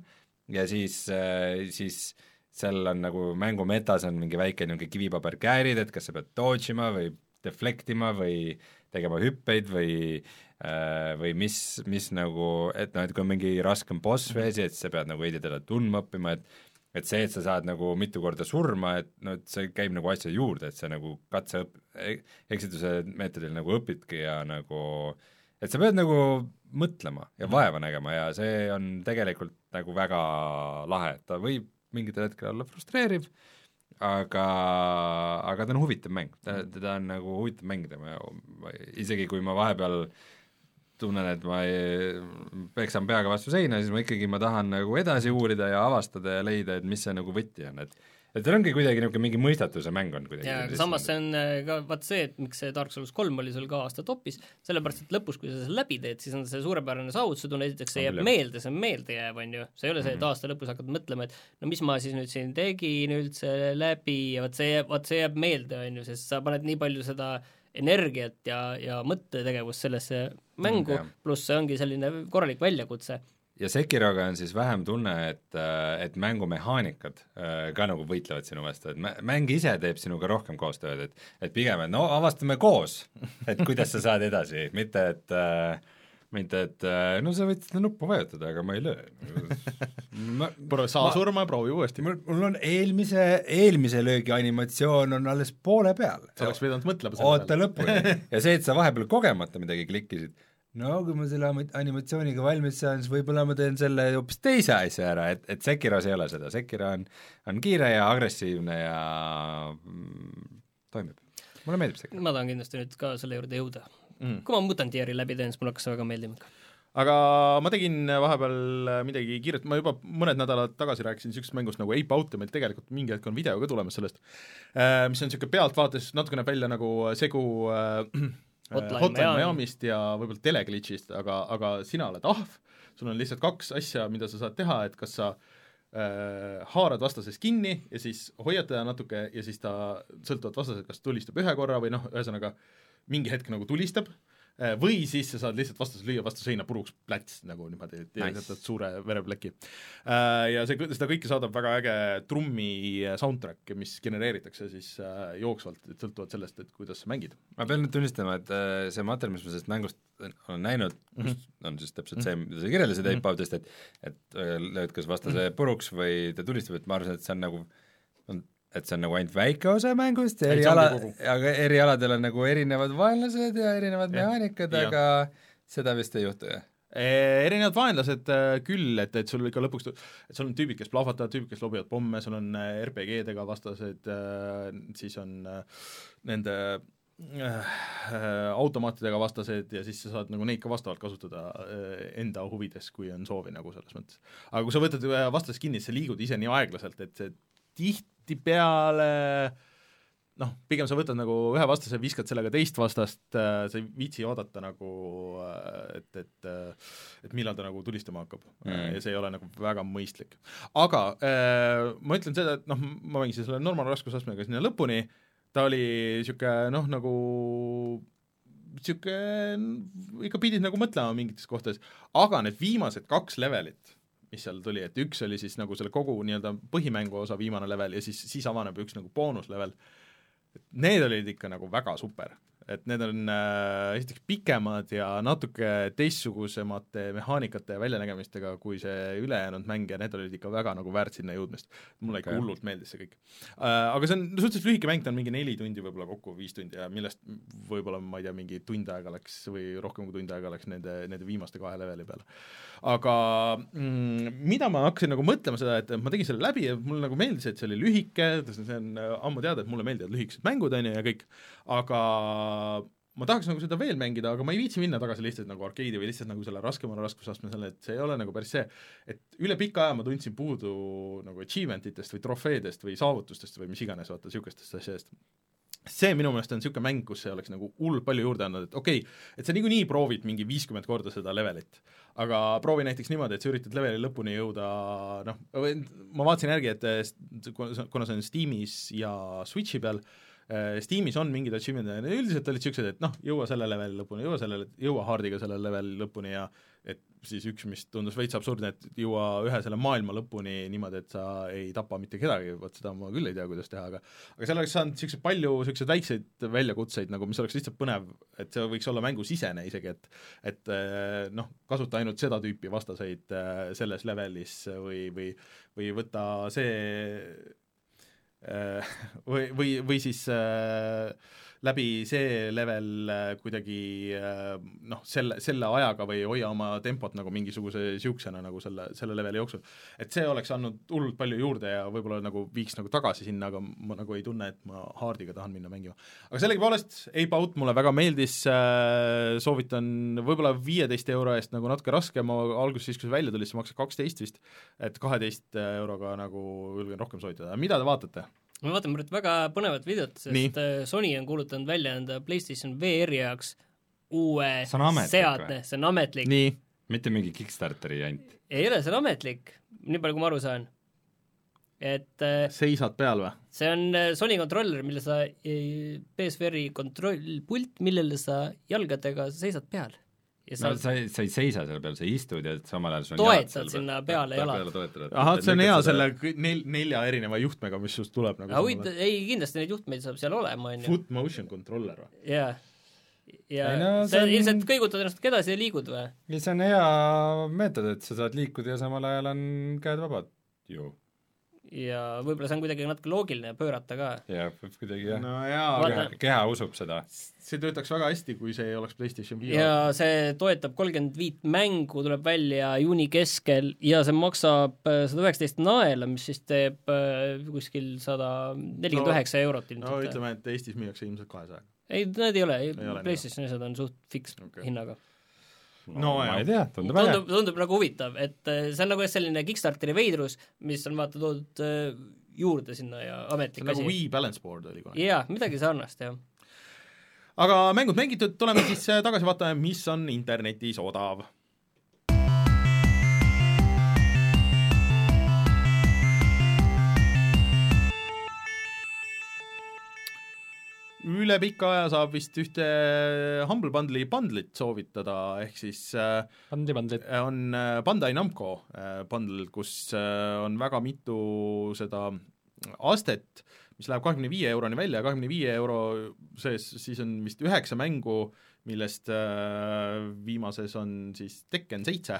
ja siis äh,, siis seal on nagu mängu metas on mingi väike niisugune kivipaberkäärid, et kas sa pead dodge ima või deflect ima või tegema hüppeid või äh, või mis, mis nagu, et noh, et kui on mingi raskem boss veesi, et sa pead nagu veidi teda tundma õppima, et et see, et sa saad nagu mitu korda surma, et no et see käib nagu asja juurde, et sa nagu katse õp-, e-, eksituse meetodil nagu õpidki ja nagu et sa pead nagu mõtlema ja mhm. vaeva nägema ja see on tegelikult nagu väga lahe, et ta võib mingitel hetkel olla frustreeriv, aga, aga ta on huvitav mäng, ta, mhm. teda on nagu huvitav mängida, ma isegi kui ma vahepeal äh, tunnen, et ma ei, peksan peaga vastu seina, siis ma ikkagi, ma tahan nagu edasi uurida ja avastada ja leida, et mis see nagu võti on, et et tal ongi kuidagi niisugune mingi mõistatuse mäng on kuidagi. jaa, aga samas see on äh, ka vaat see, et miks see Dark Souls kolm oli sul ka aasta topis, sellepärast et lõpus, kui sa selle läbi teed, siis on see suurepärane saavutus, sa tunned esiteks, see jääb meelde, see on meeldejääv, on ju, see ei ole see, et mhm. aasta lõpus hakkad mõtlema, et no mis ma siis nüüd siin tegin üldse läbi ja vot see jääb, vot see jääb meelde, on ju, sest sa paned nii palju seda energiat ja, ja mõttetegevust sellesse mängu mm,, pluss see ongi selline korralik väljakutse. ja Sekiroga on siis vähem tunne, et, et mängumehaanikad äh, ka nagu võitlevad sinu vastu, et mäng ise teeb sinuga rohkem koostööd, et et pigem, et no avastame koos, et kuidas sa saad edasi, mitte et äh, mitte et äh, no sa võid seda nuppu vajutada, aga ma ei löö ma, saa ma, surma ja proovi uuesti. mul, on eelmise, eelmise löögi animatsioon on alles poole peal. sa oleks pidanud mõtlema selle oota lõpuni ja see, et sa vahepeal kogemata midagi klikkisid, no kui ma selle animatsiooniga valmis saan, siis võib-olla ma teen selle hoopis teise asja ära, et, et Sekiras ei ole seda, Sekira on, on kiire ja agressiivne ja mm, toimib. mulle meeldib Sekira. ma tahan kindlasti nüüd ka selle juurde jõuda mm.. kui ma Mutantieri läbi teen, siis mulle hakkas see väga meeldima ikka. Aga ma tegin vahepeal midagi kiiret, ma juba mõned nädalad tagasi rääkisin niisugusest mängust nagu Ape Out ja meil tegelikult mingi hetk on video ka tulemas sellest, äh, mis on niisugune pealtvaates, natuke näeb välja nagu segu äh, Hotline, Hotline Miami'st ja võib-olla teleglitch'ist, aga, aga sina oled ahv, sul on lihtsalt kaks asja, mida sa saad teha, et kas sa äh, haarad vastasest kinni ja siis hoiad teda natuke ja siis ta, sõltuvalt vastasest, kas tulistab ühe korra või noh, ühesõnaga mingi hetk nagu tulistab äh,, Äh, või siis sa saad lihtsalt vastas lüüa vastu seina puruks plats nagu niimoodi, et nice. jätad suure verepleki. Äh, ja see, seda kõike saadab väga äge trummi soundtrack, mis genereeritakse siis äh, jooksvalt, et sõltuvalt sellest, et kuidas sa mängid. ma pean nüüd tunnistama, et see materjal, mis ma sellest mängust olen näinud mm, -hmm. on siis täpselt see, mida sa kirjeldasid Ape Outist, et et lööd kas vastase mm -hmm. puruks või ta tulistab, et ma arvasin, et see on nagu on et see on nagu ainult väike osa mängust ja eriala, aga erialadel on nagu erinevad vaenlased ja erinevad ja. mehaanikad, aga seda vist ei juhtu, jah? erinevad vaenlased äh, küll, et, et sul ikka lõpuks, et sul on tüübid, kes plahvatavad, tüübid, kes lobivad pomme, sul on äh, RPG-dega vastased, siis on nende automaatidega vastased ja siis sa saad nagu neid ka vastavalt kasutada enda huvides, kui on soovi nagu selles mõttes. aga kui sa võtad vastasest kinni, siis sa liigud ise nii aeglaselt, et see tihtipeale noh, pigem sa võtad nagu ühe vastase, viskad sellega teist vastast äh,, sa ei viitsi oodata nagu äh, et, et äh, et millal ta nagu tulistama hakkab mm. ja see ei ole nagu väga mõistlik. aga äh, ma ütlen seda, et noh, ma mängisin selle normaalraskusastmega sinna lõpuni, ta oli niisugune noh, nagu niisugune, ikka pidid nagu mõtlema mingites kohtades, aga need viimased kaks levelit mis seal tuli, et üks oli siis nagu selle kogu nii-öelda põhimängu osa viimane level ja siis, siis avaneb üks nagu boonuslevel, need olid ikka nagu väga super et need on äh, esiteks pikemad ja natuke teistsugusemate mehaanikate ja väljanägemistega kui see ülejäänud mäng ja need olid ikka väga nagu väärt sinna jõudmist. mulle ikka okay. hullult meeldis see kõik äh,. Aga see on suhteliselt lühike mäng, ta on mingi neli tundi võib-olla kokku, viis tundi ja millest võib-olla ma ei tea, mingi tund aega läks või rohkem kui tund aega läks nende, nende viimaste kahe leveli peale. aga mm, mida ma hakkasin nagu mõtlema seda, et ma tegin selle läbi ja mulle nagu meeldis, et see oli lühike, see on ammu teada, et mulle meeldivad lühikesed mängud, on ju, ja kõik, aga ma tahaks nagu seda veel mängida, aga ma ei viitsi minna tagasi lihtsalt nagu arkeedi või lihtsalt nagu selle raskemale raskusastme selle, et see ei ole nagu päris see, et üle pika aja ma tundsin puudu nagu achievement itest või trofeedest või saavutustest või mis iganes, vaata, niisugustest asjadest. see minu meelest on niisugune mäng, kus see oleks nagu hullult palju juurde andnud, et okei okay,, et sa niikuinii proovid mingi viiskümmend korda seda levelit, aga proovi näiteks niimoodi, et sa üritad leveli lõpuni jõuda noh, ma vaatasin järgi, et kuna see on Steamis ja Switchi peal, Steamis on mingid achievement'id üldiselt olid niisugused, et noh, jõua selle leveli lõpuni, jõua sellele, jõua haardiga selle leveli lõpuni ja et siis üks, mis tundus veits absurdne, et jõua ühe selle maailma lõpuni niimoodi, et sa ei tapa mitte kedagi, vot seda ma küll ei tea, kuidas teha, aga aga seal oleks saanud niisuguseid palju niisuguseid väikseid väljakutseid nagu, mis oleks lihtsalt põnev, et see võiks olla mängusisene isegi, et et äh, noh, kasuta ainult seda tüüpi vastaseid äh, selles levelis või, või või võta see Äh, või, või, või siis äh, läbi see level äh, kuidagi äh, noh, selle, selle ajaga või hoia oma tempot nagu mingisuguse niisugusena nagu selle, selle leveli jooksul. et see oleks andnud hullult palju juurde ja võib-olla nagu viiks nagu tagasi sinna, aga ma nagu ei tunne, et ma Hardiga tahan minna mängima. aga sellegipoolest, Ape Out mulle väga meeldis äh,, soovitan võib-olla viieteist euro eest nagu natuke raskem, alguses siis, kui see välja tuli, siis maksis kaksteist vist, et kaheteist euroga nagu julgen rohkem soovitada, mida te vaatate? Me vaatame praegu väga põnevat videot, sest Nii. Äh, Sony on kuulutanud välja enda PlayStation VR-i jaoks uue seadme, see on ametlik. mitte mingi Kickstarteri jant? ei ole, see on ametlik, nii palju, kui ma aru saan. et äh, seisad peal või? see on äh, Sony kontroller, mille sa, PSVR-i kontrollpult, millele sa jalgadega seisad peal sa no sa ei, sa ei seisa selle peal, sa istud ja samal ajal sul on toetad sinna peale jalad. ahah, see on hea selle nel-, nelja erineva juhtmega, mis just tuleb nagu huvitav, ei kindlasti neid juhtmeid saab seal olema, on ju. Foot motion controller või? jaa. ja ei, no, sa on... ilmselt kõigutad ennast edasi ja liigud või? see on hea meetod, et sa saad liikuda ja samal ajal on käed vabad ju ja võib-olla see on kuidagi natuke loogiline pöörata ka. jah, kuidagi jah no jaa, keha, keha usub seda. see töötaks väga hästi, kui see ei oleks PlayStation VR. ja see toetab kolmkümmend viit mängu, tuleb välja juuni keskel ja see maksab äh, sada üheksateist naela, mis siis teeb äh, kuskil sada nelikümmend üheksa eurot ilmselt. no ütleme, et Eestis müüakse ilmselt kahesajaga. ei, need ei ole, PlayStationi asjad on suht fiks okay. hinnaga no ma ei tea, tundub äge. tundub, nagu huvitav, et äh, see on nagu selline Kickstarteri veidrus, mis on vaata toodud äh, juurde sinna ja ametlik asi. nagu Wii Balance Board oli kunagi. jaa, midagi sarnast, jah. aga mängud mängitud, tuleme siis äh, tagasi vaatama, mis on internetis odav üle pika aja saab vist ühte Humble Bundle'i bundle'it soovitada, ehk siis Bundle'i äh, bundle'it. on äh, Bandai Namco äh, bundle, kus on väga mitu seda astet, mis läheb kahekümne viie euroni välja, kahekümne viie euro sees siis on vist üheksa mängu, millest viimases on siis Tekken seitse,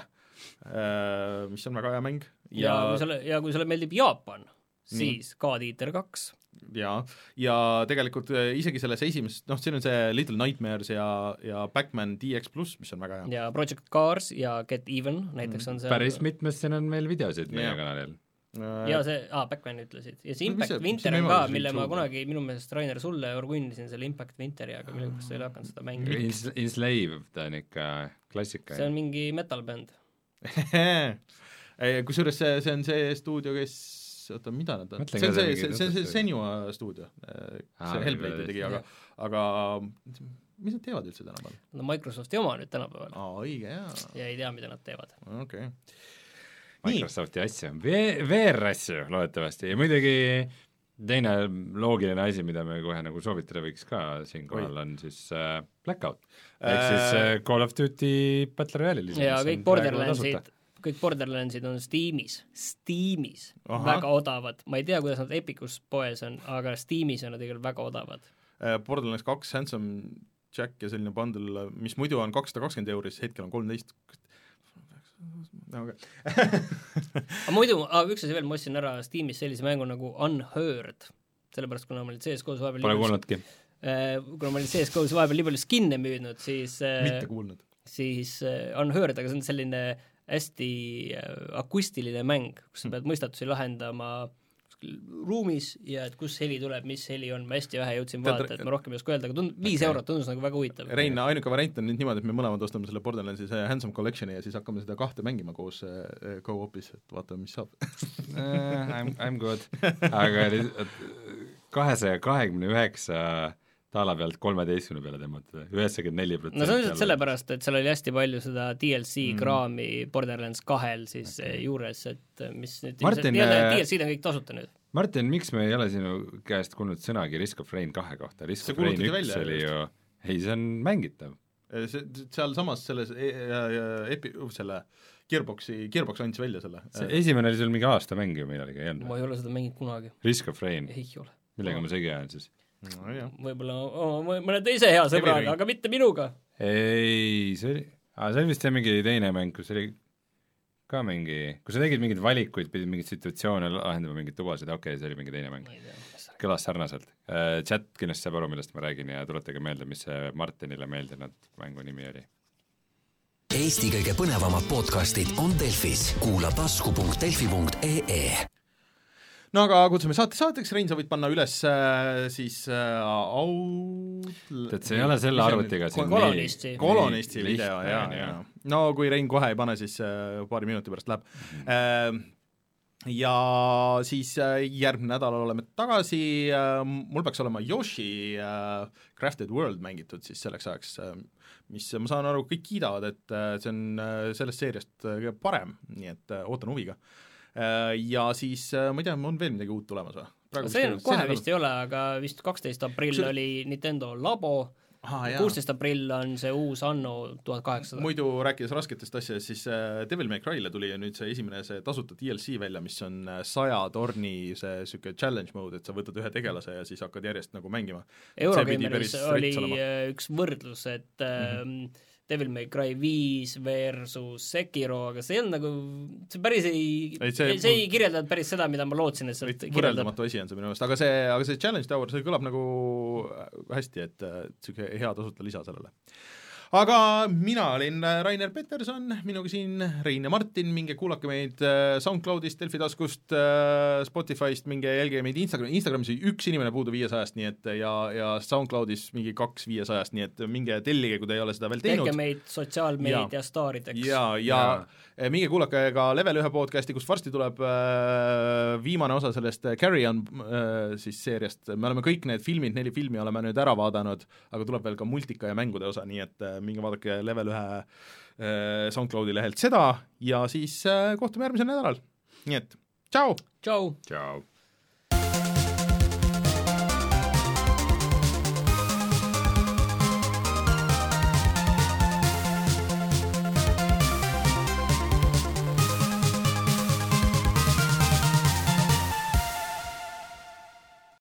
mis on väga hea mäng. Ja, ja kui sulle, ja kui sulle meeldib Jaapan, siis God Eater kaks jaa, ja tegelikult äh, isegi selles esimeses, noh, siin on see Little Nightmares ja, ja Backman DX pluss, mis on väga hea. ja Project Cars ja Get Even näiteks mm. on seal päris mitmest siin on meil videosid meie yeah. kanalil äh, ja see, aa, Backman ütlesid. ja see Impact no, Winter on ka, mille ma kunagi minu meelest, Rainer, sulle orgunnisin selle Impact Winteri, aga millegipärast sa ei ole hakanud seda mängima Ins. Enslaved on ikka klassika. see on mingi metal-bänd kusjuures see, see on see stuudio, kes oota, mida nad on, see on see, see, see, see Senua stuudio, see Hellblade'i tegi, aga, aga mis nad teevad üldse tänapäeval? On Microsofti oma nüüd tänapäeval. aa, õige, jaa. ja ei tea, mida nad teevad. okei okay.. Microsofti asju, VR-asju loodetavasti ja muidugi teine loogiline asi, mida me kohe nagu soovitada võiks ka siinkohal, on siis äh, Blackout. ehk äh... siis äh, Call of Duty Battle Royale'i ja kõik Borderlandsid kõik Borderlandsid on Steamis, Steamis Aha. väga odavad, ma ei tea, kuidas nad Epicus poes on, aga Steamis on nad igal väga odavad. Äh, Borderlands kaks, Handsome Jack ja selline bundle, mis muidu on kakssada kakskümmend euri, siis hetkel on kolmteist aga muidu, aga üks asi veel, ma ostsin ära Steamis sellise mängu nagu Unheard, sellepärast kuna ma olin CS-GO-s vahepeal Pole kuulnudki. Äh, kuna ma olin CS-GO-s vahepeal nii palju skin'e müüdnud, siis äh, mitte kuulnud. siis Unheard, aga see on selline hästi äh, akustiline mäng, kus sa hmm. pead mõistatusi lahendama kuskil ruumis ja et kus heli tuleb, mis heli on, ma hästi vähe jõudsin vaadata, et ma rohkem ei oska öelda, aga tund-, viis okay. eurot tundus nagu väga huvitav. Rein, ainuke variant on nüüd niimoodi, et me mõlemad ostame selle Borderlandsi see Handsome Collection'i ja siis hakkame seda kahte mängima koos äh, go-op'is, et vaatame, mis saab I m, I m good, aga kahesaja kahekümne üheksa taala pealt kolmeteistkümne peale tõmmata, üheksakümmend neli protsenti. no see on lihtsalt sellepärast, et seal oli hästi palju seda DLC mm. kraami Borderlands kahel siis okay. juures, et mis nüüd Martin, DLC-d on kõik tasuta nüüd. Martin, miks me ei ole sinu käest kuulnud sõnagi Risk of Rain kahe kohta, Risk of Rain üks oli ju, ei see on mängitav. see, sealsamas selles e e epi-, selle Gearboxi, Gearbox andis välja selle. see esimene oli sul mingi aasta mäng ju millalgi, ei olnud? ma ei ole seda mänginud kunagi. Risk of Rain? ei ole. millega ma segi ajan siis? No, võib-olla oma mõne teise hea sõbraga, aga mitte minuga. ei, see oli, aa, see oli vist jah mingi teine mäng, kus oli ka mingi, kus sa tegid mingeid valikuid, pidid mingeid situatsioone lahendama, mingeid tubasid, okei okay,, see oli mingi teine mäng. kõlas sarnaselt uh,. Chat kindlasti saab aru, millest ma räägin ja tuletage meelde, mis see Martinile meeldinud mängu nimi oli. Eesti kõige põnevamad podcastid on Delfis, kuula tasku.delfi.ee no aga kutsume saate saateks, Rein, sa võid panna üles äh, siis äh, au-... tead, see ei ole selle arvutiga siin kolonisti, kolonisti video, jaa, jaa. no kui Rein kohe ei pane, siis äh, paari minuti pärast läheb mm. -hmm. Äh, ja siis äh, järgmine nädal oleme tagasi äh,, mul peaks olema Yoshi äh, Crafted World mängitud siis selleks ajaks äh,, mis ma saan aru, kõik kiidavad, et see on sellest seeriast kõige parem, nii et ootan huviga ja siis äh, ma ei tea, on veel midagi uut tulemas või? see on, kohe vist ei ole, aga vist kaksteist aprill see... oli Nintendo labo, kuusteist aprill on see uus Anno tuhat kaheksasada. muidu rääkides rasketest asjadest, siis äh, Devil May Cry'le tuli ju nüüd see esimene see tasuta DLC välja, mis on äh, saja torni see niisugune challenge mode, et sa võtad ühe tegelase ja siis hakkad järjest nagu mängima. Eurogeimeris oli üks võrdlus, et mm -hmm Devil May Cry viis versus Sekiro, aga see ei olnud nagu, see päris ei, ei, see, see ei kirjeldanud päris seda, mida ma lootsin, et sealt võrreldamatu asi on see minu meelest, aga see, aga see Challenge Tower, see kõlab nagu hästi, et niisugune hea tasuta lisa sellele aga mina olin äh, Rainer Peterson, minuga siin Rein ja Martin, minge kuulake meid äh, SoundCloudist, Delfi taskust, äh, Spotify'st, minge jälgige meid Instagram, Instagramis üks inimene puudu viiesajast, nii et ja, ja SoundCloudis mingi kaks viiesajast, nii et minge tellige, kui te ei ole seda veel teinud. tehke meid sotsiaalmeedia staarideks. ja, ja, ja minge kuulake ka Level ühe podcasti, kus varsti tuleb äh, viimane osa sellest Carry On äh, siis seeriast, me oleme kõik need filmid, neli filmi oleme nüüd ära vaadanud, aga tuleb veel ka multika ja mängude osa, nii et äh, minge vaadake Level ühe äh, SoundCloudi lehelt seda ja siis äh, kohtume järgmisel nädalal. nii et tšau! tšau! tšau!